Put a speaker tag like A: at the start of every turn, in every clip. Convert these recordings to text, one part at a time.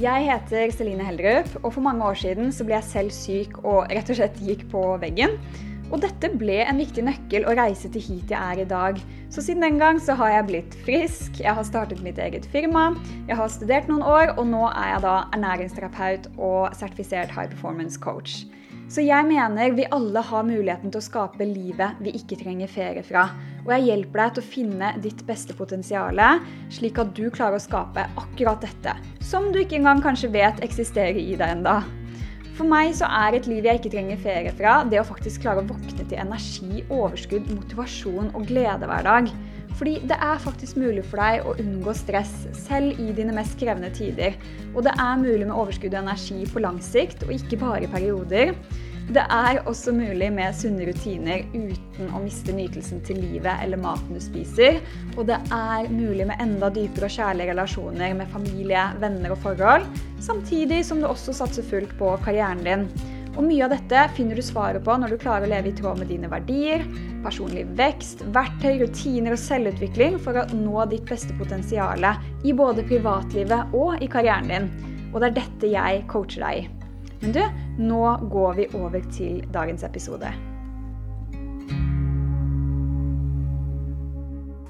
A: Jeg heter Celine Heldrup, og for mange år siden så ble jeg selv syk og rett og slett gikk på veggen. Og dette ble en viktig nøkkel å reise til hit jeg er i dag. Så siden den gang så har jeg blitt frisk, jeg har startet mitt eget firma, jeg har studert noen år, og nå er jeg da ernæringsterapeut og sertifisert high performance coach. Så jeg mener vi alle har muligheten til å skape livet vi ikke trenger ferie fra. Og jeg hjelper deg til å finne ditt beste potensial, slik at du klarer å skape akkurat dette. Som du ikke engang kanskje vet eksisterer i deg enda. For meg så er et liv jeg ikke trenger ferie fra, det å faktisk klare å våkne til energi, overskudd, motivasjon og glede hver dag. Fordi det er faktisk mulig for deg å unngå stress, selv i dine mest krevende tider. Og det er mulig med overskudd og energi på lang sikt, og ikke bare i perioder. Det er også mulig med sunne rutiner uten å miste nytelsen til livet eller maten du spiser. Og det er mulig med enda dypere og kjærlige relasjoner med familie, venner og forhold. Samtidig som du også satser fullt på karrieren din. Og Mye av dette finner du svaret på når du klarer å leve i tråd med dine verdier, personlig vekst, verktøy, rutiner og selvutvikling for å nå ditt beste potensial i både privatlivet og i karrieren din. Og det er dette jeg coacher deg i. Men du, nå går vi over til dagens episode.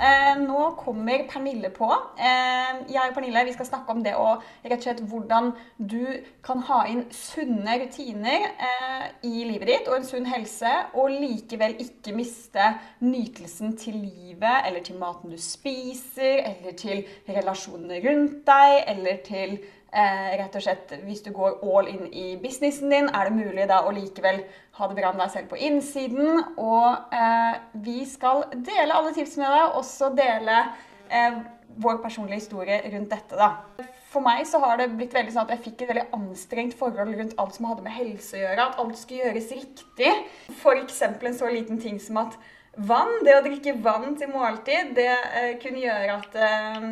A: Eh, nå kommer Pernille på. Eh, jeg og Pernille vi skal snakke om det og rett og slett hvordan du kan ha inn sunne rutiner eh, i livet ditt og en sunn helse, og likevel ikke miste nytelsen til livet eller til maten du spiser, eller til relasjonene rundt deg, eller til Eh, rett og slett, Hvis du går all in i businessen din, er det mulig da å likevel ha det bra med deg selv på innsiden. Og eh, vi skal dele alle tips med deg, også dele eh, vår personlige historie rundt dette. da. For meg så har det blitt veldig sånn at jeg fikk et veldig anstrengt forhold rundt alt som hadde med helse å gjøre. At alt skulle gjøres riktig. F.eks. en så liten ting som at vann, det å drikke vann til måltid, det eh, kunne gjøre at eh,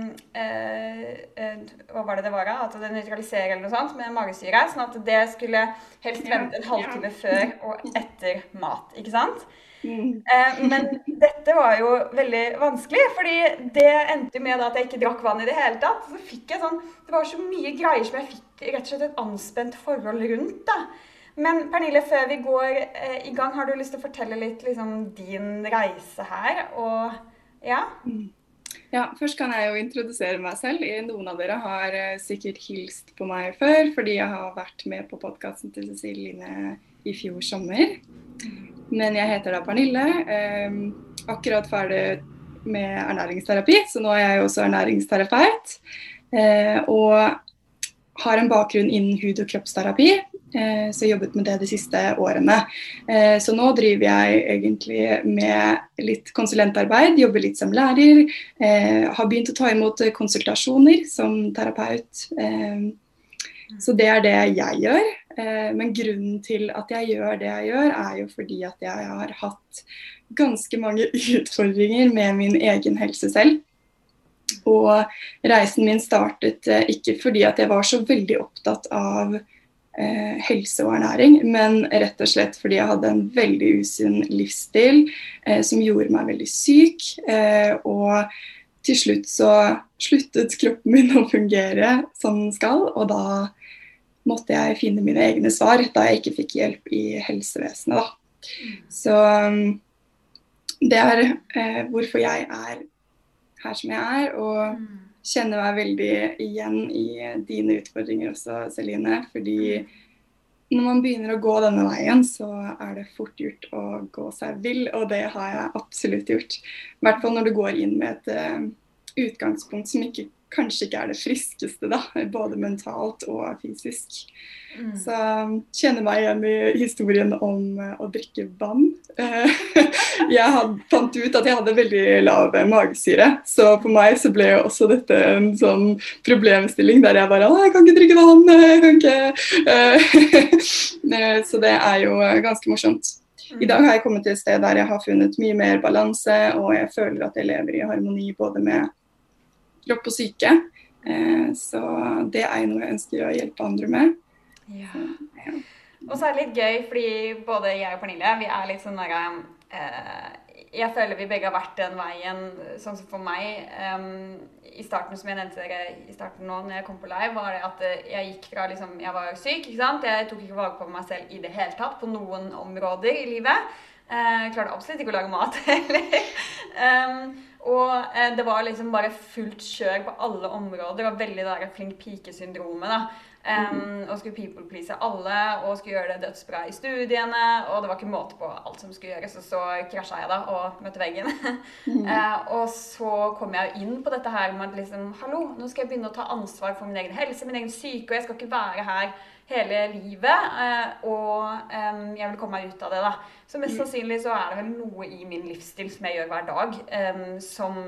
A: uh, Hva var det det var? At det nøytraliserer eller noe sånt med magesyre. Sånn at det skulle helst vente en halvtime før og etter mat. Ikke sant? Mm. men dette var jo veldig vanskelig, fordi det endte med at jeg ikke drakk vann i det hele tatt. Så fikk jeg sånn, Det var så mye greier som jeg fikk rett og slett et anspent forhold rundt. da. Men Pernille, før vi går eh, i gang, har du lyst til å fortelle litt liksom, din reise her? Og ja?
B: Mm. Ja, først kan jeg jo introdusere meg selv. Noen av dere har eh, sikkert hilst på meg før, fordi jeg har vært med på podkasten til Cecilie Line i fjor sommer. Men jeg heter da Pernille. Eh, akkurat ferdig med ernæringsterapi, så nå er jeg jo også ernæringsterapeut. Eh, og har en bakgrunn innen hud- og kroppsterapi, så jeg har jobbet med det de siste årene. Eh, så nå driver jeg egentlig med litt konsulentarbeid, jobber litt som lærer. Eh, har begynt å ta imot konsultasjoner som terapeut. Så det er det jeg gjør. Men grunnen til at jeg gjør det jeg gjør, er jo fordi at jeg har hatt ganske mange utfordringer med min egen helse selv. Og reisen min startet eh, ikke fordi at jeg var så veldig opptatt av eh, helse og ernæring, men rett og slett fordi jeg hadde en veldig usunn livsstil eh, som gjorde meg veldig syk. Eh, og til slutt så sluttet kroppen min å fungere som den skal, og da måtte jeg finne mine egne svar da jeg ikke fikk hjelp i helsevesenet. Da. Så det er eh, hvorfor jeg er her som jeg er. Og mm. Kjenner meg veldig igjen i dine utfordringer også, Celine. Fordi når man begynner å gå denne veien, så er det fort gjort å gå seg vill. Og det har jeg absolutt gjort. I hvert fall når du går inn med et uh, utgangspunkt som ikke kanskje ikke er det friskeste, da, både mentalt og fysisk. Mm. Så um, kjenner meg igjen i historien om uh, å drikke vann. Jeg had, fant ut at jeg hadde veldig lav magesyre, så for meg så ble også dette en sånn problemstilling der jeg bare jeg kan ikke drikke vann, jeg kan ikke uh, Så det er jo ganske morsomt. I dag har jeg kommet til et sted der jeg har funnet mye mer balanse, og jeg føler at jeg lever i harmoni både med kropp og syke. Eh, så det er noe jeg ønsker å hjelpe andre med.
A: Ja. ja. Og så er det litt gøy, fordi både jeg og Pernille vi er litt sånn der, eh, jeg føler vi begge har vært den veien, sånn som for meg Eh, I starten, som jeg nevnte dere i starten nå, når jeg kom på live, var det at jeg gikk fra liksom Jeg var syk, ikke sant. Jeg tok ikke vare på meg selv i det hele tatt på noen områder i livet. Uh, jeg klarte absolutt ikke å lage mat heller. um, og uh, det var liksom bare fullt kjør på alle områder, og veldig der flink pike-syndromet. da. Um, og skulle people please alle og skulle gjøre det dødsbra i studiene. Og det var ikke måte på alt som skulle gjøres. Og så krasja jeg da og møtte veggen. Mm. uh, og så kom jeg inn på dette her med at liksom Hallo, nå skal jeg begynne å ta ansvar for min egen helse, min egen syke, og jeg skal ikke være her hele livet. Uh, og um, jeg vil komme meg ut av det, da. Så mest mm. sannsynlig så er det vel noe i min livsstil som jeg gjør hver dag, um, som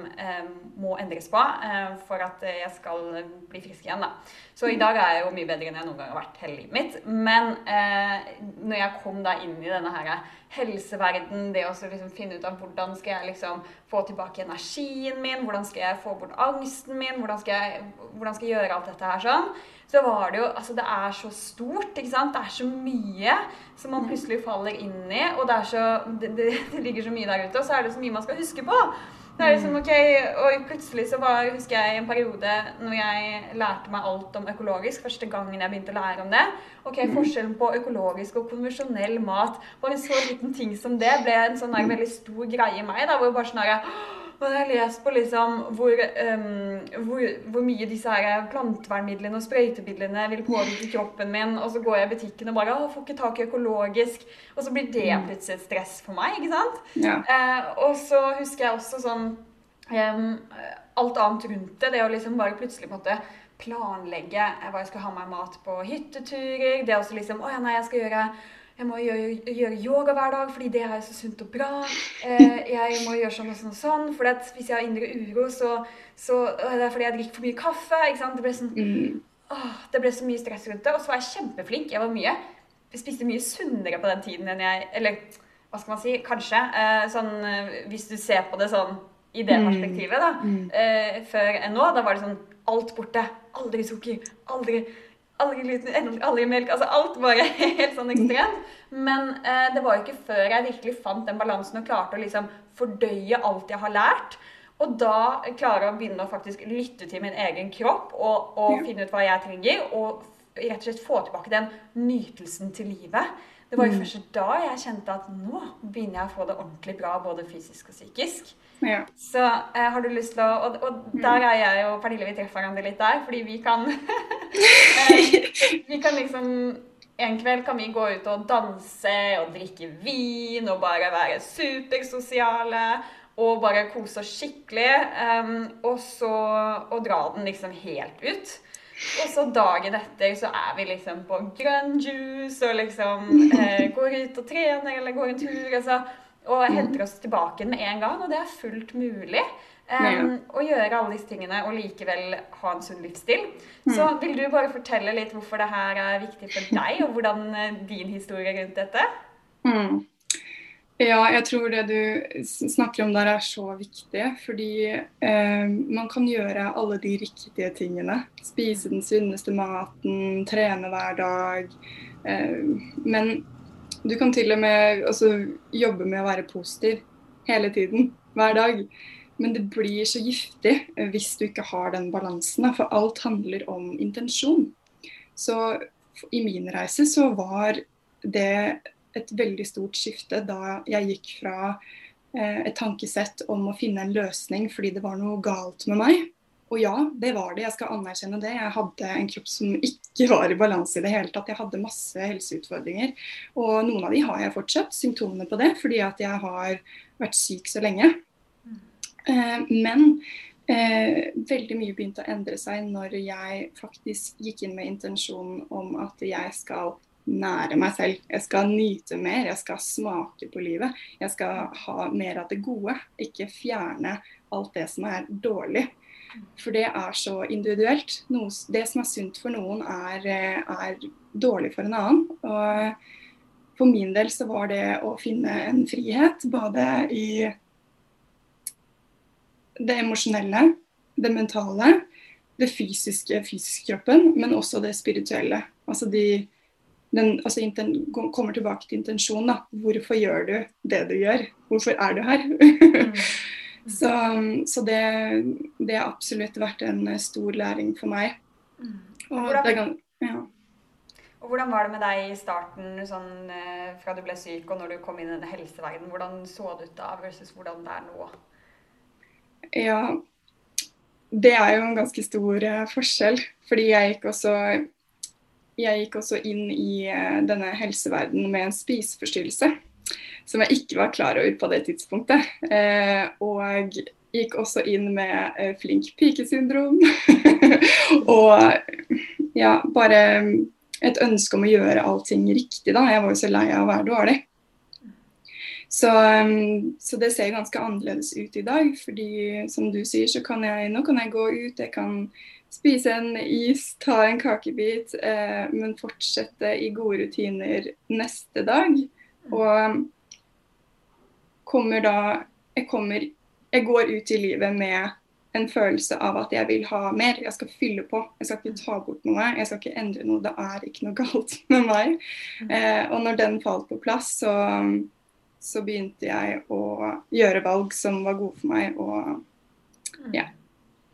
A: må endres på uh, for at jeg skal bli frisk igjen, da. Så i dag er jeg jo mye bedre enn jeg noen gang har vært hele livet mitt. Men uh, når jeg kom da inn i denne her helseverden, det å liksom finne ut av hvordan skal jeg liksom få tilbake energien min, hvordan skal jeg få bort angsten min, hvordan skal jeg, hvordan skal jeg gjøre alt dette her sånn, så var det jo Altså, det er så stort, ikke sant. Det er så mye som man plutselig faller inn i, og det, så, det, det, ligger så mye der ute, og så er det så mye man skal huske på. Det er liksom, ok, Og plutselig så var, husker jeg en periode når jeg lærte meg alt om økologisk. Første gangen jeg begynte å lære om det. ok, mm. Forskjellen på økologisk og konvensjonell mat. Bare en så liten ting som det ble en sånn veldig stor greie i meg. da, hvor bare sånn og jeg har lest på liksom hvor, um, hvor, hvor, mye disse her plantevernmidlene og sprøytemidlene vil påvirke kroppen min, og så går jeg i butikken og bare 'Å, får ikke tak i økologisk', og så blir det mm. plutselig et stress for meg, ikke sant? Ja. Uh, og så husker jeg også sånn um, Alt annet rundt det, det å liksom bare plutselig måtte planlegge hva jeg skal ha meg mat på hytteturer, det også liksom 'Å ja, nei, jeg skal gjøre' Jeg må gjøre, gjøre, yoga hver dag, fordi det er så sunt og bra. Eh, jeg må gjøre sånn og sånn og sånn. For hvis jeg har indre uro, så, så det er fordi jeg drikker for mye kaffe. Det ble, sånn, mm. åh, det ble så mye stress rundt det. Og så var jeg kjempeflink. Jeg var mye, jeg spiste mye sunnere på den tiden enn jeg Eller hva skal man si? Kanskje. Eh, sånn, eh, hvis du ser på det sånn i det mm. perspektivet, da. Mm. Eh, før enn nå. Da var det sånn alt borte. Aldri sukker. Aldri aldri gluten, aldri melk altså Alt bare helt sånn ekstremt. Men eh, det var jo ikke før jeg virkelig fant den balansen og klarte å liksom fordøye alt jeg har lært. Og da klare å begynne å faktisk lytte til min egen kropp og, og ja. finne ut hva jeg trenger. Og rett og slett få tilbake den nytelsen til livet. Det var jo mm. først da jeg kjente at nå begynner jeg å få det ordentlig bra både fysisk og psykisk. Ja. Så eh, har du lyst til å Og, og der er jeg og Pernille, vi treffer hverandre litt der, fordi vi kan eh, Vi kan liksom en kveld kan vi gå ut og danse og drikke vin og bare være supersosiale og bare kose oss skikkelig. Um, og så og dra den liksom helt ut. Og så dagen etter så er vi liksom på grønn juice og liksom eh, går ut og trener eller går en tur. Altså, og henter oss tilbake med en gang. Og det er fullt mulig um, å gjøre alle disse tingene og likevel ha en sunn livsstil. Mm. Så vil du bare fortelle litt hvorfor det her er viktig for deg, og hvordan eh, din historie rundt dette?
B: Mm. Ja, jeg tror det du snakker om der er så viktig. Fordi eh, man kan gjøre alle de riktige tingene. Spise den sunneste maten, trene hver dag. Eh, men du kan til og med altså, jobbe med å være positiv hele tiden. Hver dag. Men det blir så giftig hvis du ikke har den balansen. For alt handler om intensjon. Så i min reise så var det et veldig stort skifte da jeg gikk fra eh, et tankesett om å finne en løsning fordi det var noe galt med meg. Og ja, det var det. Jeg skal anerkjenne det. Jeg hadde en kropp som ikke var i balanse i det hele tatt. Jeg hadde masse helseutfordringer. Og noen av de har jeg fortsatt, symptomene på det, fordi at jeg har vært syk så lenge. Eh, men eh, veldig mye begynte å endre seg når jeg faktisk gikk inn med intensjonen om at jeg skal nære meg selv. Jeg skal nyte mer, jeg skal smake på livet. Jeg skal ha mer av det gode, ikke fjerne alt det som er dårlig. For det er så individuelt. Noe, det som er sunt for noen, er, er, dårlig for en annen. Og for min del så var det å finne en frihet, både i det emosjonelle, det mentale, det fysiske, fysisk kroppen, men også det spirituelle. Altså de den altså, inten, kommer tilbake til intensjonen. da. Hvorfor gjør du det du gjør? Hvorfor er du her? Mm. så, så det, det, har absolutt vært en stor læring for meg.
A: Mm. Og, hvordan, ja. og hvordan var det med deg i starten, sånn, eh, fra du ble syk og når du kom inn i denne helseverdenen? Hvordan så det ut da versus hvordan det er nå?
B: Ja, det er jo en ganske stor uh, forskjell. Fordi jeg gikk også jeg gikk også inn i denne helseverdenen med en spiseforstyrrelse. Som jeg ikke var klar over på det tidspunktet. Uh, og gikk også inn med flink pike-syndrom. og ja, bare et ønske om å gjøre allting riktig, da. Jeg var jo så lei av å være dårlig. Så, um, så, det ser ganske annerledes ut i dag. fordi som du sier, så kan jeg nå kan jeg gå ut, jeg kan spise en is, ta en kakebit, eh, men fortsette i gode rutiner neste dag. Og um, kommer da jeg, kommer, jeg går ut i livet med en følelse av at jeg vil ha mer. Jeg skal fylle på. Jeg skal ikke ta bort noe. Jeg skal ikke endre noe. Det er ikke noe galt med meg. Mm. Eh, og når den falt på plass, så så begynte jeg å gjøre valg som var gode for meg. Og mm. ja.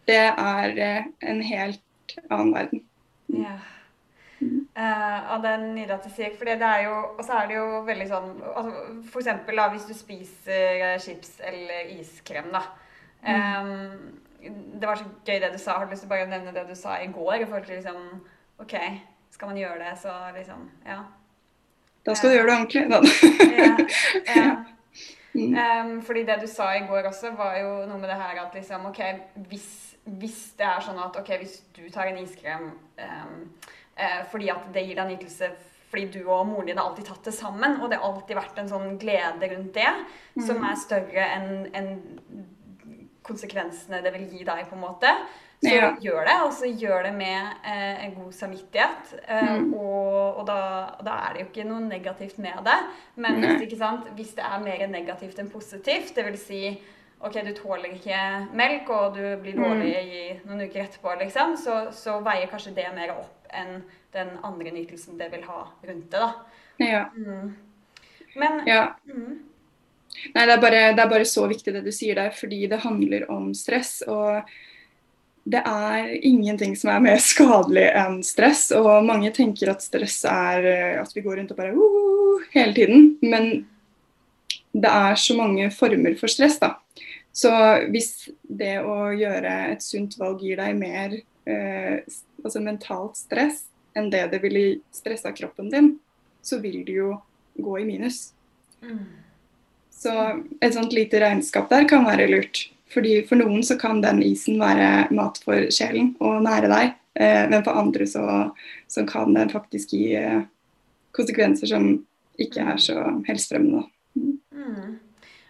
B: Det er eh, en helt annen verden.
A: Ja. Mm. Uh, og det er nydelig at du sier for det er jo Og så er det jo veldig sånn altså, For eksempel da, hvis du spiser uh, chips eller iskrem, da. Um, det var så gøy det du sa. Har du lyst til bare å nevne det du sa i går? I forhold til liksom OK, skal man gjøre det, så liksom Ja.
B: Da skal du gjøre det ordentlig.
A: ja, ja. Um, fordi det du sa i går også, var jo noe med det her at liksom OK, hvis, hvis det er sånn at OK, hvis du tar en iskrem um, fordi at det gir deg nytelse fordi du og moren din har alltid tatt det sammen, og det har alltid vært en sånn glede rundt det mm. som er større enn en konsekvensene det vil gi deg, på en måte, så ja. gjør det. Og så gjør det med eh, en god samvittighet. Eh, mm. og, og da, da, er det jo ikke noe negativt med det. Men hvis, hvis det er mer negativt enn positivt, dvs. Si, ok, du tåler ikke melk, og du blir mm. dårlig i noen uker etterpå, liksom, så, så, veier kanskje det mer opp enn den andre nytelsen det vil ha rundt det. da.
B: Ja. Mm. Men ja. Mm. Nei, det er, bare, det er, bare, så viktig det du sier der, fordi det handler om stress. og det er ingenting som er mer skadelig enn stress. Og mange tenker at stress er eh, at vi går rundt og bare uh, hele tiden. Men det er så mange former for stress, da. Så hvis det å gjøre et sunt valg gir deg mer eh, altså mentalt stress enn det det ville stressa kroppen din, så vil du jo gå i minus. Mm. Så et sånt lite regnskap der kan være lurt. Fordi For noen så kan den isen være mat for sjelen og nære deg. Eh, men for andre så, så, kan den faktisk gi eh, konsekvenser som ikke er så helsefremmende. Mm.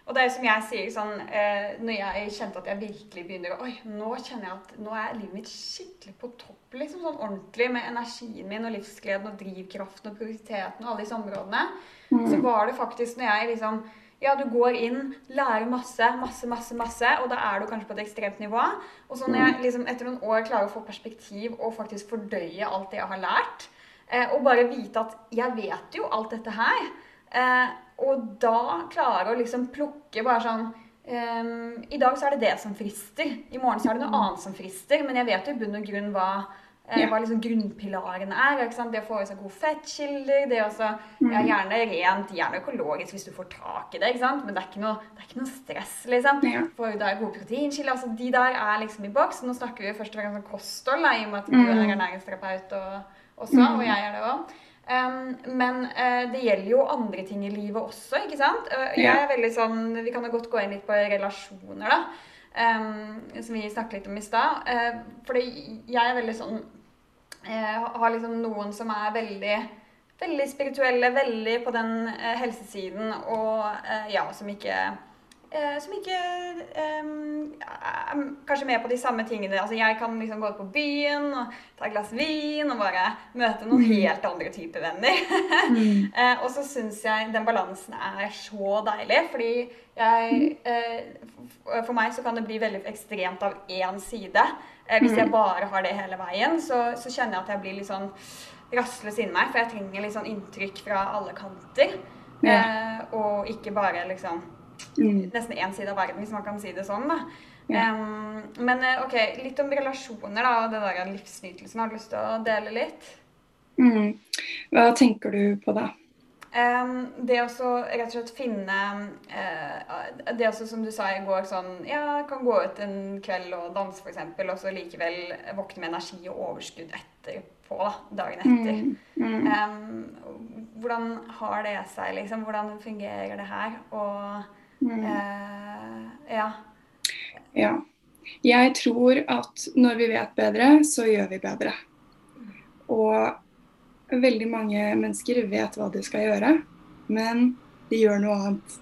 A: Mm. Og det er som jeg sier sånn, eh, Når jeg kjente at jeg virkelig begynner å Oi, nå kjenner jeg at nå er livet mitt skikkelig på topp. liksom sånn Ordentlig med energien min og livsgleden og drivkraften og prioriteten og alle disse områdene. Mm. Så var det faktisk når jeg liksom ja, du går inn, lærer masse, masse, masse, masse, og da er du kanskje på et ekstremt nivå. Og så når jeg liksom, etter noen år klarer å få perspektiv og faktisk fordøye alt det jeg har lært, eh, og bare vite at jeg vet jo alt dette her, eh, og da klare å liksom plukke bare sånn um, I dag så er det det som frister. I morgen så er det noe annet som frister. Men jeg vet jo i bunn og grunn hva Eh, ja. Hva liksom grunnpilarene er. Det å få i seg gode fettkilder. Det også, mm. ja, gjerne rent, gjerne økologisk hvis du får tak i det. Men det er ikke noe, er ikke noe stress. liksom. Ja. For det er gode proteinkilder. altså De der er liksom i boks. Nå snakker vi først og fremst om kosthold, da, i og med at du mm. er ernæringsterapeut og, mm. og jeg er det òg. Men uh, det gjelder jo andre ting i livet også, ikke sant? Uh, jeg er veldig sånn, Vi kan jo godt gå inn litt på relasjoner, da. Som vi snakket litt om i stad. Uh, fordi jeg er veldig sånn eh, har liksom noen som er veldig, veldig spirituelle, veldig på den eh, helsesiden, og eh, ja, som ikke eh, som ikke eh, er kanskje med på de samme tingene. Altså Jeg kan liksom gå ut på byen og ta et glass vin og bare møte noen mm. helt andre typer venner. mm. eh, og så syns jeg den balansen er så deilig, fordi jeg eh, For meg så kan det bli veldig ekstremt av én side. Eh, hvis jeg mm. bare har det hele veien, så, så kjenner jeg at jeg blir litt sånn rastløs inni meg, for jeg trenger litt sånn inntrykk fra alle kanter. Ja. Eh, og ikke bare liksom mm. nesten én side av verden, hvis man kan si det sånn. da. Ja. Um, men eh, ok, litt om relasjoner da, og det der livsnytelsen. Har du lyst til å dele litt?
B: Mm. Hva tenker du på da?
A: Um, det å rett og slett finne uh, Det også som du sa i går, sånn Ja, kan gå ut en kveld og danse, f.eks., og så likevel våkne med energi og overskudd etterpå, da, dagen etter. Mm. Mm. Um, hvordan har det seg, liksom? Hvordan fungerer det her? Og Mm. Uh, ja.
B: ja. Jeg tror at når vi vet bedre, så gjør vi bedre. Og veldig mange mennesker vet hva de skal gjøre, men de gjør noe annet.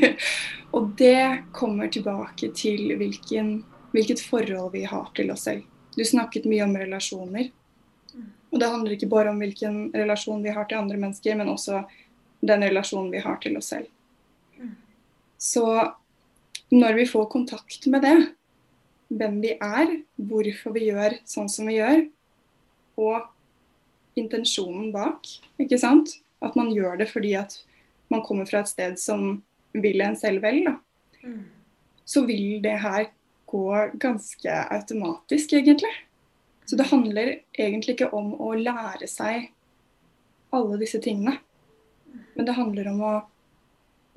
B: og det kommer tilbake til hvilken, hvilket forhold vi har til oss selv. Du snakket mye om relasjoner. Og det handler ikke bare om hvilken relasjon vi har til andre mennesker, men også den relasjonen vi har til oss selv. Så når vi får kontakt med det, hvem vi er, hvorfor vi gjør sånn som vi gjør, og intensjonen bak, ikke sant? At man gjør det fordi at man kommer fra et sted som vil en selv vel, da. Mm. Så vil det her gå ganske automatisk, egentlig. Så det handler egentlig ikke om å lære seg alle disse tingene. Men det handler om å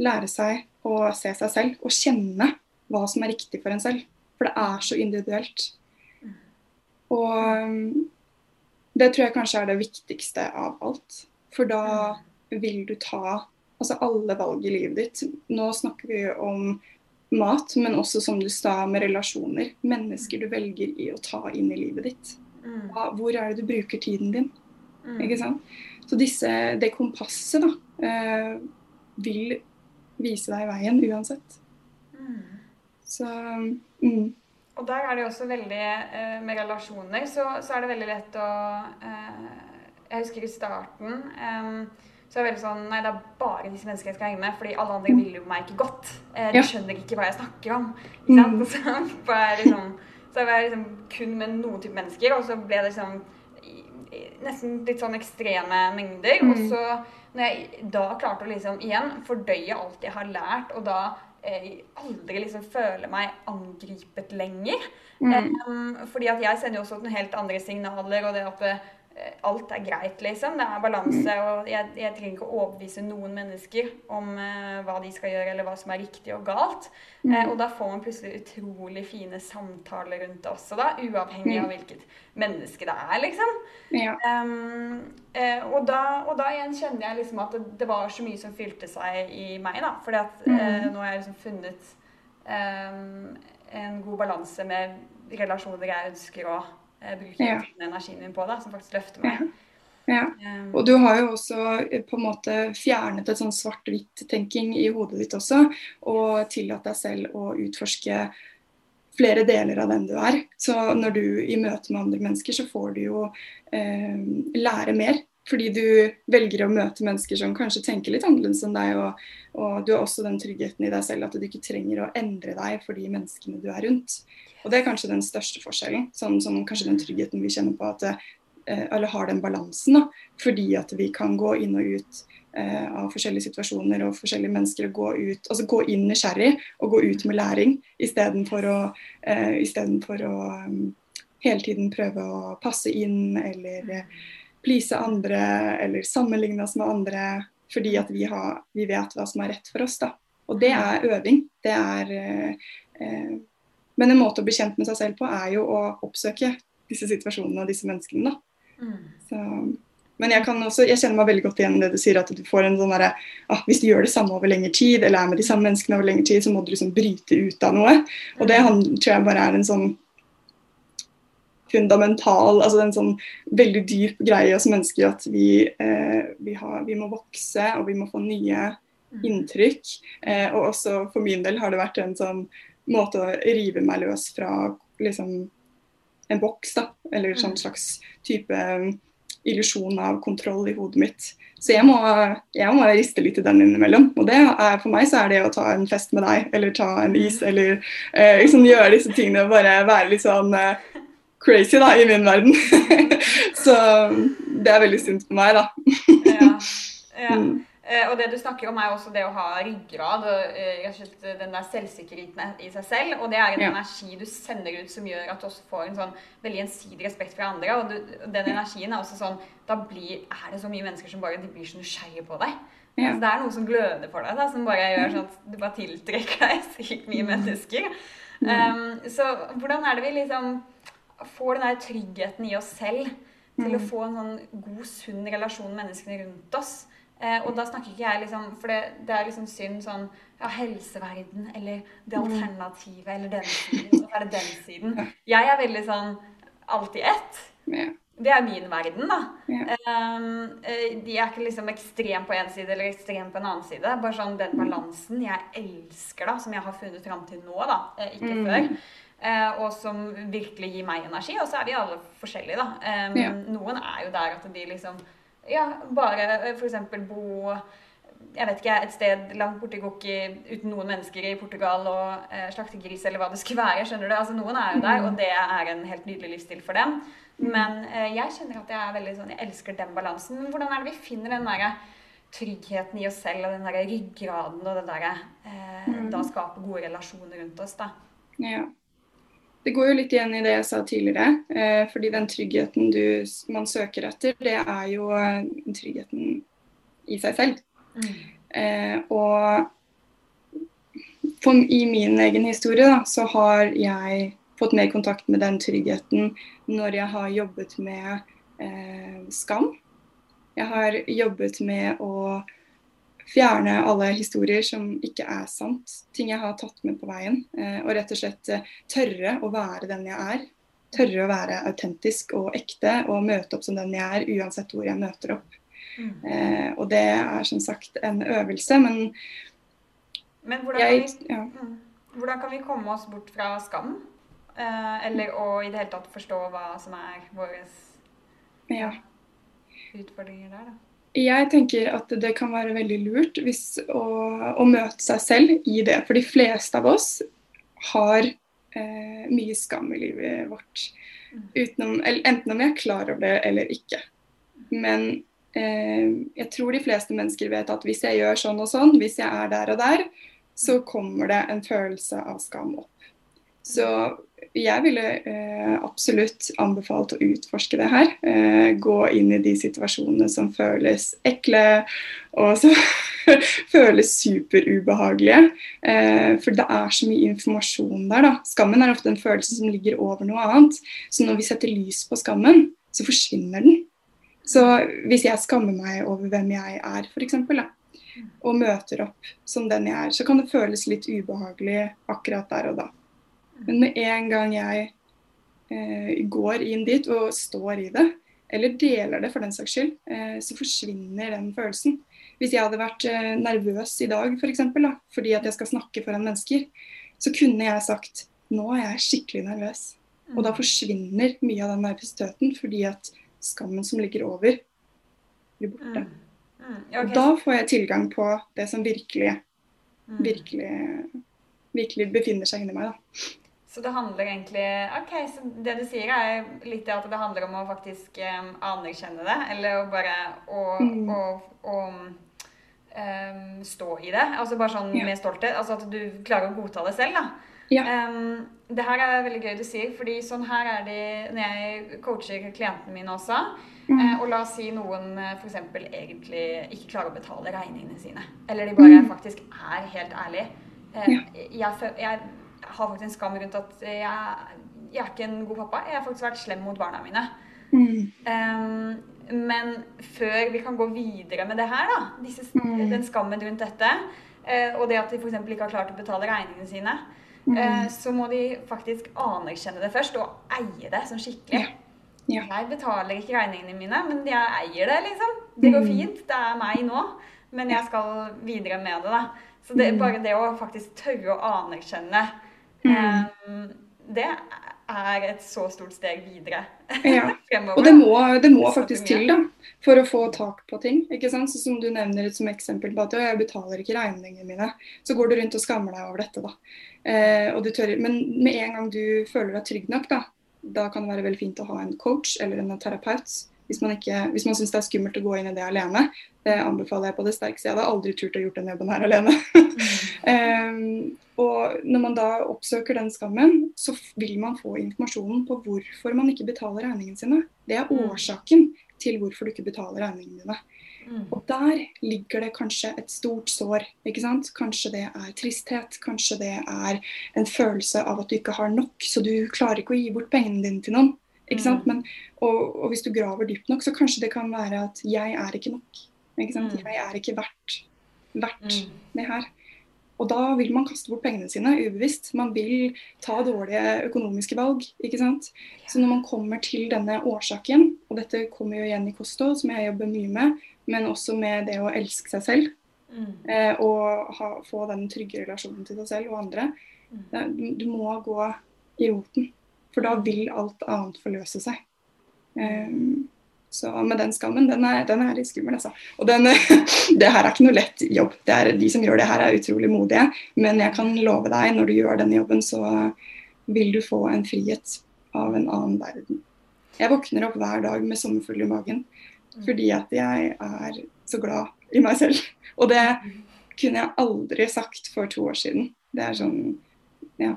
B: lære seg å se seg selv og kjenne hva som er riktig for en selv. For det er så individuelt. Og um, det tror jeg kanskje er det viktigste av alt. For da vil du ta altså alle valg i livet ditt. Nå snakker vi om mat, men også som du sa, med relasjoner. Mennesker du velger i å ta inn i livet ditt. Hvor er det du bruker tiden din? Ikke sant? Så disse, det kompasset da, eh, vil vise deg veien uansett. Mm. Så mm.
A: Og der er det jo også veldig eh, Med relasjoner så, så, er det veldig lett å eh, Jeg husker i starten eh, så er det veldig sånn Nei, det er bare disse menneskene jeg skal henge med, fordi alle andre vil jo meg ikke godt. De skjønner ikke hva jeg snakker om. Ikke sant? Mm. Så var jeg liksom, så var jeg liksom kun med noen type mennesker, og så ble det liksom nesten litt sånn ekstreme mengder. Mm. Og så når jeg da klarte å liksom igjen fordøye alt jeg har lært, og da jeg aldri liksom føle meg angripet lenger mm. um, Fordi at jeg sender jo også noen helt andre signaler, og det at Eh, alt er greit, liksom. Det er balanse. Og jeg, jeg trenger ikke å overbevise noen mennesker om eh, hva de skal gjøre, eller hva som er riktig og galt. Mm. Uh, og da får man plutselig utrolig fine samtaler rundt det også, da. Uavhengig mm. av hvilket menneske det er, liksom. Ja. Um, eh, og, da, og, da, igjen kjenner jeg liksom at det, det, var så mye som fylte seg i meg, da. Fordi at mm. nå har jeg liksom funnet um, en god balanse med relasjoner jeg ønsker å jeg bruker ja. energien min på, da, som faktisk løfter meg.
B: Ja. ja. og du har jo også eh, på en måte fjernet et sånn svart-hvitt-tenking i hodet ditt også, og tillatt deg selv å utforske flere deler av den du er. Så når du i møte med andre mennesker, så får du jo eh, lære mer. Fordi du velger å møte mennesker som kanskje tenker litt annerledes enn deg. Og, og, du har også den tryggheten i deg selv at du ikke trenger å endre deg for de menneskene du er rundt. Og det er kanskje den største forskjellen. Sånn, sånn kanskje den tryggheten vi kjenner på at eh, Eller har den balansen. da, Fordi at vi kan gå inn og ut eh, av forskjellige situasjoner og forskjellige mennesker. og Gå ut, altså gå inn nysgjerrig og gå ut med læring istedenfor å, eh, å um, hele tiden prøve å passe inn eller please andre eller sammenligne oss med andre. Fordi at vi, har, vi, vet hva som er rett for oss. da. Og det er øving. Det er eh, eh men en måte å bli kjent med seg selv på er jo å oppsøke disse situasjonene og disse menneskene. Mm. Så, men jeg, kan også, jeg kjenner meg veldig godt igjen i det du sier, at du får en sånn derre ah, Hvis du gjør det samme over lengre tid, eller er med de samme menneskene over lengre tid, så må du liksom bryte ut av noe. Og det mm. tror jeg bare er en sånn fundamental, altså en sånn veldig dyp greie hos mennesker at vi, eh, vi, har, vi, må vokse og vi må få nye mm. inntrykk. Eh, og også for min del har det vært en sånn måte å rive meg løs fra liksom en boks, da. Eller sånn slags type um, illusjon av kontroll i hodet mitt. Så jeg må, jeg må, riste litt i den innimellom. Og det er, for meg så er det å ta en fest med deg, eller ta en is, mm. eller eh, liksom gjøre disse tingene og bare være litt sånn eh, crazy da, i min verden. så det er veldig synd for meg, da.
A: Mm. Og det du snakker om, er også det å ha ryggrad og eh, den der selvsikkerheten i seg selv. Og det er en ja. energi du sender ut som gjør at du også får en sånn veldig gjensidig respekt fra andre. Og du, den energien er også sånn Da blir, er det så mye mennesker som bare de blir så nysgjerrige på deg. Ja. Altså, det er noe som gløder for deg, da, som bare gjør sånn at du bare tiltrekker deg sykt mye mennesker. Um, så hvordan er det vi liksom får den der tryggheten i oss selv til å få en sånn god, sunn relasjon med menneskene rundt oss? Eh, og da snakker ikke jeg liksom For det, det er liksom synd sånn Ja, helseverden, eller det mm. alternativet, eller den siden. Og så er det den siden. Jeg er veldig sånn alt i ett. Det er min verden, da. Um, de er ikke liksom ekstrem på én side eller ekstrem på en annen side. Bare sånn den balansen jeg elsker, da, som jeg har funnet fram til nå, da. Eh, ikke mm. før. Uh, og som virkelig gir meg energi. Og så er vi alle forskjellige, da. Ja. Noen er jo der at de liksom ja, bare eh, f.eks. bo jeg vet ikke, et sted langt borti Gokki uten noen mennesker i Portugal og eh, slaktegris eller hva det skulle være. skjønner du? Altså Noen er jo der, og det er en helt nydelig livsstil for dem. Men eh, jeg kjenner at jeg er veldig sånn, jeg elsker den balansen. Men hvordan er det vi finner den der tryggheten i oss selv og den der ryggraden og det derre eh, mm. Da skape gode relasjoner rundt oss, da?
B: Ja. Det går jo litt igjen i det jeg sa tidligere. Eh, fordi den tryggheten du, man søker etter, det er jo eh, tryggheten i seg selv. Mm. Eh, og for, i min egen historie da, så har jeg fått mer kontakt med den tryggheten når jeg har jobbet med eh, skam. Jeg har jobbet med å fjerne alle historier som ikke er sant. Ting jeg har tatt med på veien. Eh, og rett og slett eh, tørre å være den jeg er. Tørre å være autentisk og ekte og møte opp som den jeg er, uansett hvor jeg møter opp. Mm. Eh, og det er som sagt en øvelse, men,
A: men hvordan, jeg, kan vi, ja. mm, hvordan kan vi komme oss bort fra skam? Eh, eller å i det hele tatt forstå hva som er våre ja. utfordringer der, da?
B: Jeg tenker at det kan være veldig lurt hvis, å, å, møte seg selv i det. For de fleste av oss har eh, mye skam i livet vårt. Utenom, enten om vi er klar over det eller ikke. Men eh, jeg tror de fleste mennesker vet at hvis jeg gjør sånn og sånn, hvis jeg er der og der, så kommer det en følelse av skam opp. Så jeg ville eh, absolutt anbefalt å utforske det her. Eh, gå inn i de situasjonene som føles ekle, og som føles superubehagelige. Eh, for det er så mye informasjon der. da. Skammen er ofte en følelse som ligger over noe annet. Så når vi setter lys på skammen, så forsvinner den. Så hvis jeg skammer meg over hvem jeg er, f.eks., og møter opp som den jeg er, så kan det føles litt ubehagelig akkurat der og da. Men med en gang jeg eh, går inn dit og står i det, eller deler det for den saks skyld, eh, så forsvinner den følelsen. Hvis jeg hadde vært eh, nervøs i dag for eksempel, da, fordi at jeg skal snakke foran mennesker, så kunne jeg sagt nå er jeg skikkelig nervøs. Og da mm. forsvinner mye av den nervøsiteten fordi at skammen som ligger over, blir borte. Mm. Mm. Okay. Og da får jeg tilgang på det som virkelig, mm. virkelig, virkelig befinner seg inni meg. da.
A: Så det handler egentlig OK, så det du sier, er litt det at det handler om å faktisk um, anerkjenne det. Eller å bare å, mm. å, å um, stå i det. Altså bare sånn ja. med stolthet. Altså at du klarer å godta det selv, da. Ja. Um, det her er veldig gøy du sier, fordi sånn her er det når jeg coacher klientene mine også. Mm. Uh, og la oss si noen uh, f.eks. egentlig ikke klarer å betale regningene sine. Eller de bare mm. faktisk er helt ærlige. Uh, ja. jeg, jeg har faktisk en skam rundt at jeg, jeg, er ikke en god pappa. Jeg har faktisk vært slem mot barna mine. Mm. Um, men før vi kan gå videre med det her, da, disse, mm. den skammen rundt dette, uh, og det at de f.eks. ikke har klart å betale regningene sine, mm. uh, så må de faktisk anerkjenne det først, og eie det sånn skikkelig. Ja. Ja. Jeg betaler ikke regningene mine, men jeg eier det, liksom. Det går mm. fint. Det er meg nå. men jeg skal videre med det. da. Så det, bare det å faktisk tørre å anerkjenne um, det er et så stort steg videre
B: ja. fremover. Og det må, det må faktisk til da, for å få tak på ting. ikke sant? Så som du nevner som eksempel på at jeg betaler ikke regningene mine. Så går du rundt og skammer deg over dette. da. Eh, tør, men med en gang du føler deg trygg nok, da, da kan det være veldig fint å ha en coach eller en terapeut. Hvis man, ikke, hvis man syns det er skummelt å gå inn i det alene. Det anbefaler jeg på det sterkeste. Jeg hadde aldri turt å gjort den jobben her alene. um, og når man da oppsøker den skammen, så vil man få informasjonen på hvorfor man ikke betaler regningene sine. Det er mm. årsaken til hvorfor du ikke betaler regningene dine. Mm. Og der ligger det kanskje et stort sår. ikke sant? Kanskje det er tristhet, kanskje det er en følelse av at du ikke har nok, så du klarer ikke å gi bort pengene dine til noen. Ikke sant? Mm. Men, og, og, hvis du graver dypt nok, så kanskje det kan være at jeg er ikke nok. ikke sant? Mm. Jeg er ikke verdt, verdt det her. Og da vil man kaste bort pengene sine ubevisst. Man vil ta dårlige økonomiske valg. ikke sant? Så når man kommer til denne årsaken, og dette kommer jo igjen i kosthold, som jeg jobber mye med, men også med det å elske seg selv, mm. eh, og ha, få den trygge relasjonen til seg selv og andre, mm. du må gå i roten. For da vil alt annet forløse seg. Um, så, med den skammen, den er, den er litt skummel, altså. Og den, det her er ikke noe lett jobb. Er, de som gjør det her, er utrolig modige. Men jeg kan love deg, når du gjør denne jobben, så vil du få en frihet av en annen verden. Jeg våkner opp hver dag med sommerfugl i magen fordi at jeg er så glad i meg selv. Og det kunne jeg aldri sagt for to år siden. Det er sånn, ja.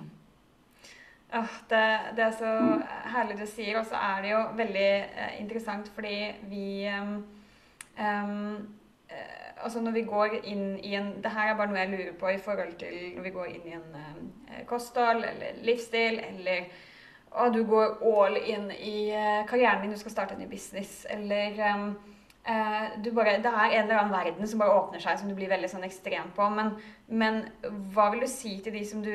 A: Oh, det, det, er så herlig du sier. Og så er det jo veldig eh, interessant fordi vi um, altså når vi går inn i en Det her er bare noe jeg lurer på i forhold til når vi går inn i en eh, kosthold eller livsstil, eller og du går all in i eh, karrieren din, du skal starte en ny business, eller um, Uh, bare, det er en eller annen verden som bare åpner seg, som du blir veldig sånn ekstrem på. Men, men, hva vil du si til de som, du,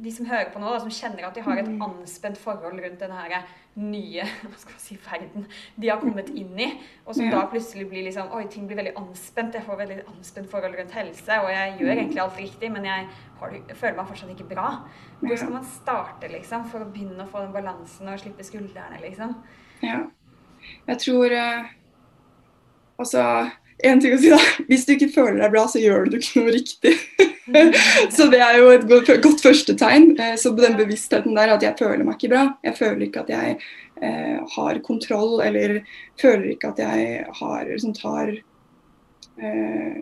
A: de som hører på nå, da, som kjenner at de har et mm. anspent forhold rundt her nye hva skal si, verden de har kommet inn i, og som ja. da plutselig blir liksom Oi, ting blir veldig anspent. Jeg får veldig anspent forhold rundt helse, og jeg gjør mm. egentlig alt riktig, men jeg, har, jeg føler meg fortsatt ikke bra. Hvor skal man starte, liksom, for å begynne å få den balansen og slippe skuldrene, liksom?
B: Ja. Jeg tror uh Altså, en ting å si da, Hvis du ikke føler deg bra, så gjør du ikke noe riktig. så det er jo et godt, godt første tegn. Eh, så den bevisstheten der at jeg føler meg ikke bra. Jeg føler ikke at jeg eh, har kontroll, eller føler ikke at jeg har, liksom, tar, eh,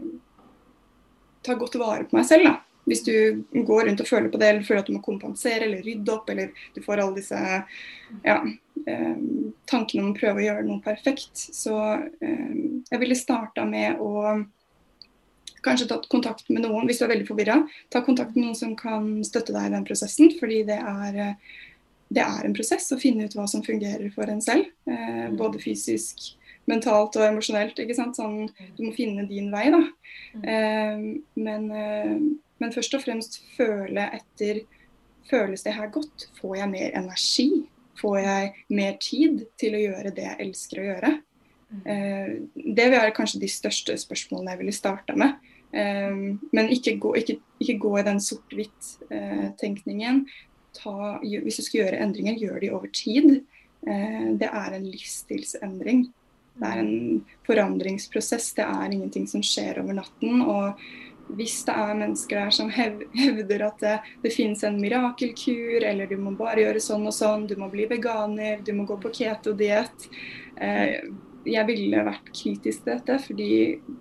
B: tar godt vare på meg selv. da. Hvis du går rundt og føler på det, eller føler at du må kompensere eller rydde opp, eller du får alle disse ja, eh, tankene om å prøve å gjøre noe perfekt. Så eh, jeg ville starta med å kanskje tatt kontakt med noen hvis du er veldig forvirra. Ta kontakt med noen som kan støtte deg i den prosessen, fordi det er, det er en prosess å finne ut hva som fungerer for en selv. Eh, mm. både fysisk, mentalt og emosjonelt. ikke sant? Sånn, du må finne din vei, da. Mm. Eh, men eh, men først og fremst føle etter Føles det her godt? Får jeg mer energi? Får jeg mer tid til å gjøre det jeg elsker å gjøre? Mm. Eh, det vil være kanskje de største spørsmålene jeg ville starta med. Eh, men ikke gå, ikke, ikke gå i den sort-hvitt-tenkningen. Eh, hvis du skal gjøre endringer, gjør de over tid. Det er en livsstilsendring. Det er en forandringsprosess. Det er ingenting som skjer over natten. og hvis det er mennesker der som hevder at det, det finnes en mirakelkur, eller du må bare gjøre sånn og sånn, du må bli veganer, du må gå på keto-diett eh, Jeg ville vært kritisk til dette, fordi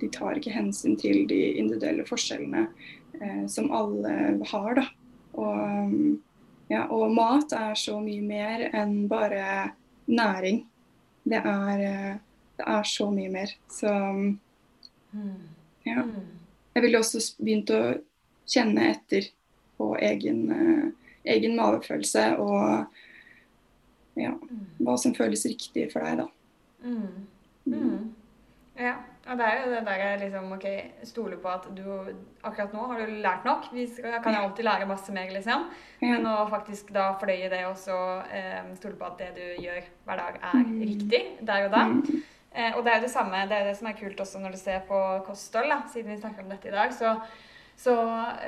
B: de tar ikke hensyn til de individuelle forskjellene eh, som alle har. da. Og, ja, og, mat er så mye mer enn bare næring. Det er, eh, det er så mye mer. Så mm. ja. Jeg ville også begynt å kjenne etter på egen, uh, egen mavefølelse og ja, mm. hva som føles riktig for deg, da.
A: Mm. Mm. mm. Ja. Og det er jo det der jeg liksom OK, stole på at du Akkurat nå har du lært nok. Vi skal, kan jo alltid lære masse mer, liksom. Men å faktisk da fordøye det og så eh, stole på at det du gjør hver dag, er mm. riktig der og da. Eh, og det er jo det samme, det er det som er kult også når du ser på kosthold, da, siden vi snakker om dette i dag. så så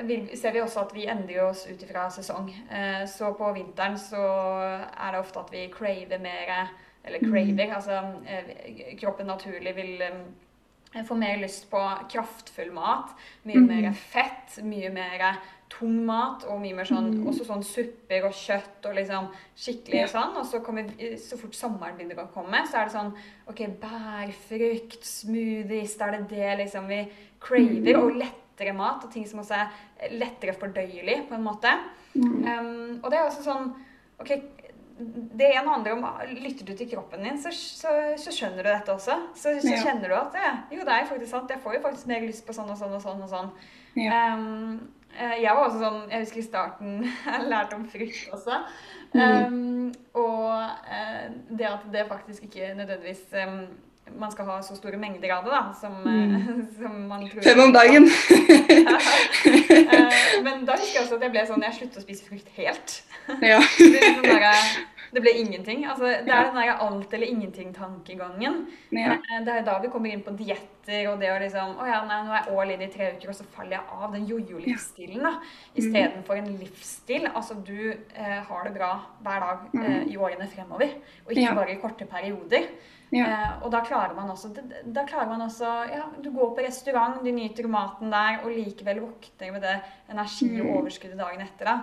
A: vil, ser vi også at vi endrer oss ut ifra sesong. Eh, så på vinteren så er det ofte at vi craver mer Eller mm. craver, mm. altså eh, kroppen naturlig vil eh, få mer lyst på kraftfull mat. Mye mm. mer fett, mye mer tung mat og mye mer sånn, mm. også sånn supper og kjøtt og liksom skikkelig ja. sånn. Og så, kommer, så fort sommeren begynner å komme, så er det sånn OK, bærfrukt, smoothies, da er det det liksom vi craver. Mm. Og lettere mat, og ting som også er lettere fordøyelig, på en måte. Mm. Um, og det er også sånn OK, det ene handler om Lytter du til kroppen din, så, så, så skjønner du dette også. Så, så ja. kjenner du at jo, det er faktisk sant. Jeg får jo faktisk mer lyst på sånn og sånn og sånn. og sånn. Ja. Um, jeg var også sånn Jeg husker i starten jeg lærte om frukt også. Um, og uh, det at det faktisk ikke nødvendigvis um, man skal ha så store mengder av det, da, som, mm. som man tror
B: Fem om dagen!
A: uh, men da husker jeg også at jeg ble sånn Jeg sluttet å spise frukt helt. Ja. det, sånn der, det ble ingenting. Altså, det er den der alt eller ingenting-tankegangen. Ja. Det er da vi kommer inn på dietter og det å liksom Å ja, nei, nå er jeg all in i tre uker, og så faller jeg av. Den jojo-livsstilen, da. Istedenfor mm. en livsstil. Altså, du eh, har det bra hver dag eh, i årene fremover, og ikke ja. bare i korte perioder. Ja. Eh, og da klarer man også Da klarer man også ja, Du går på restaurant, du nyter maten der, og likevel våkner med det energi og mm. overskuddet dagen etter. da.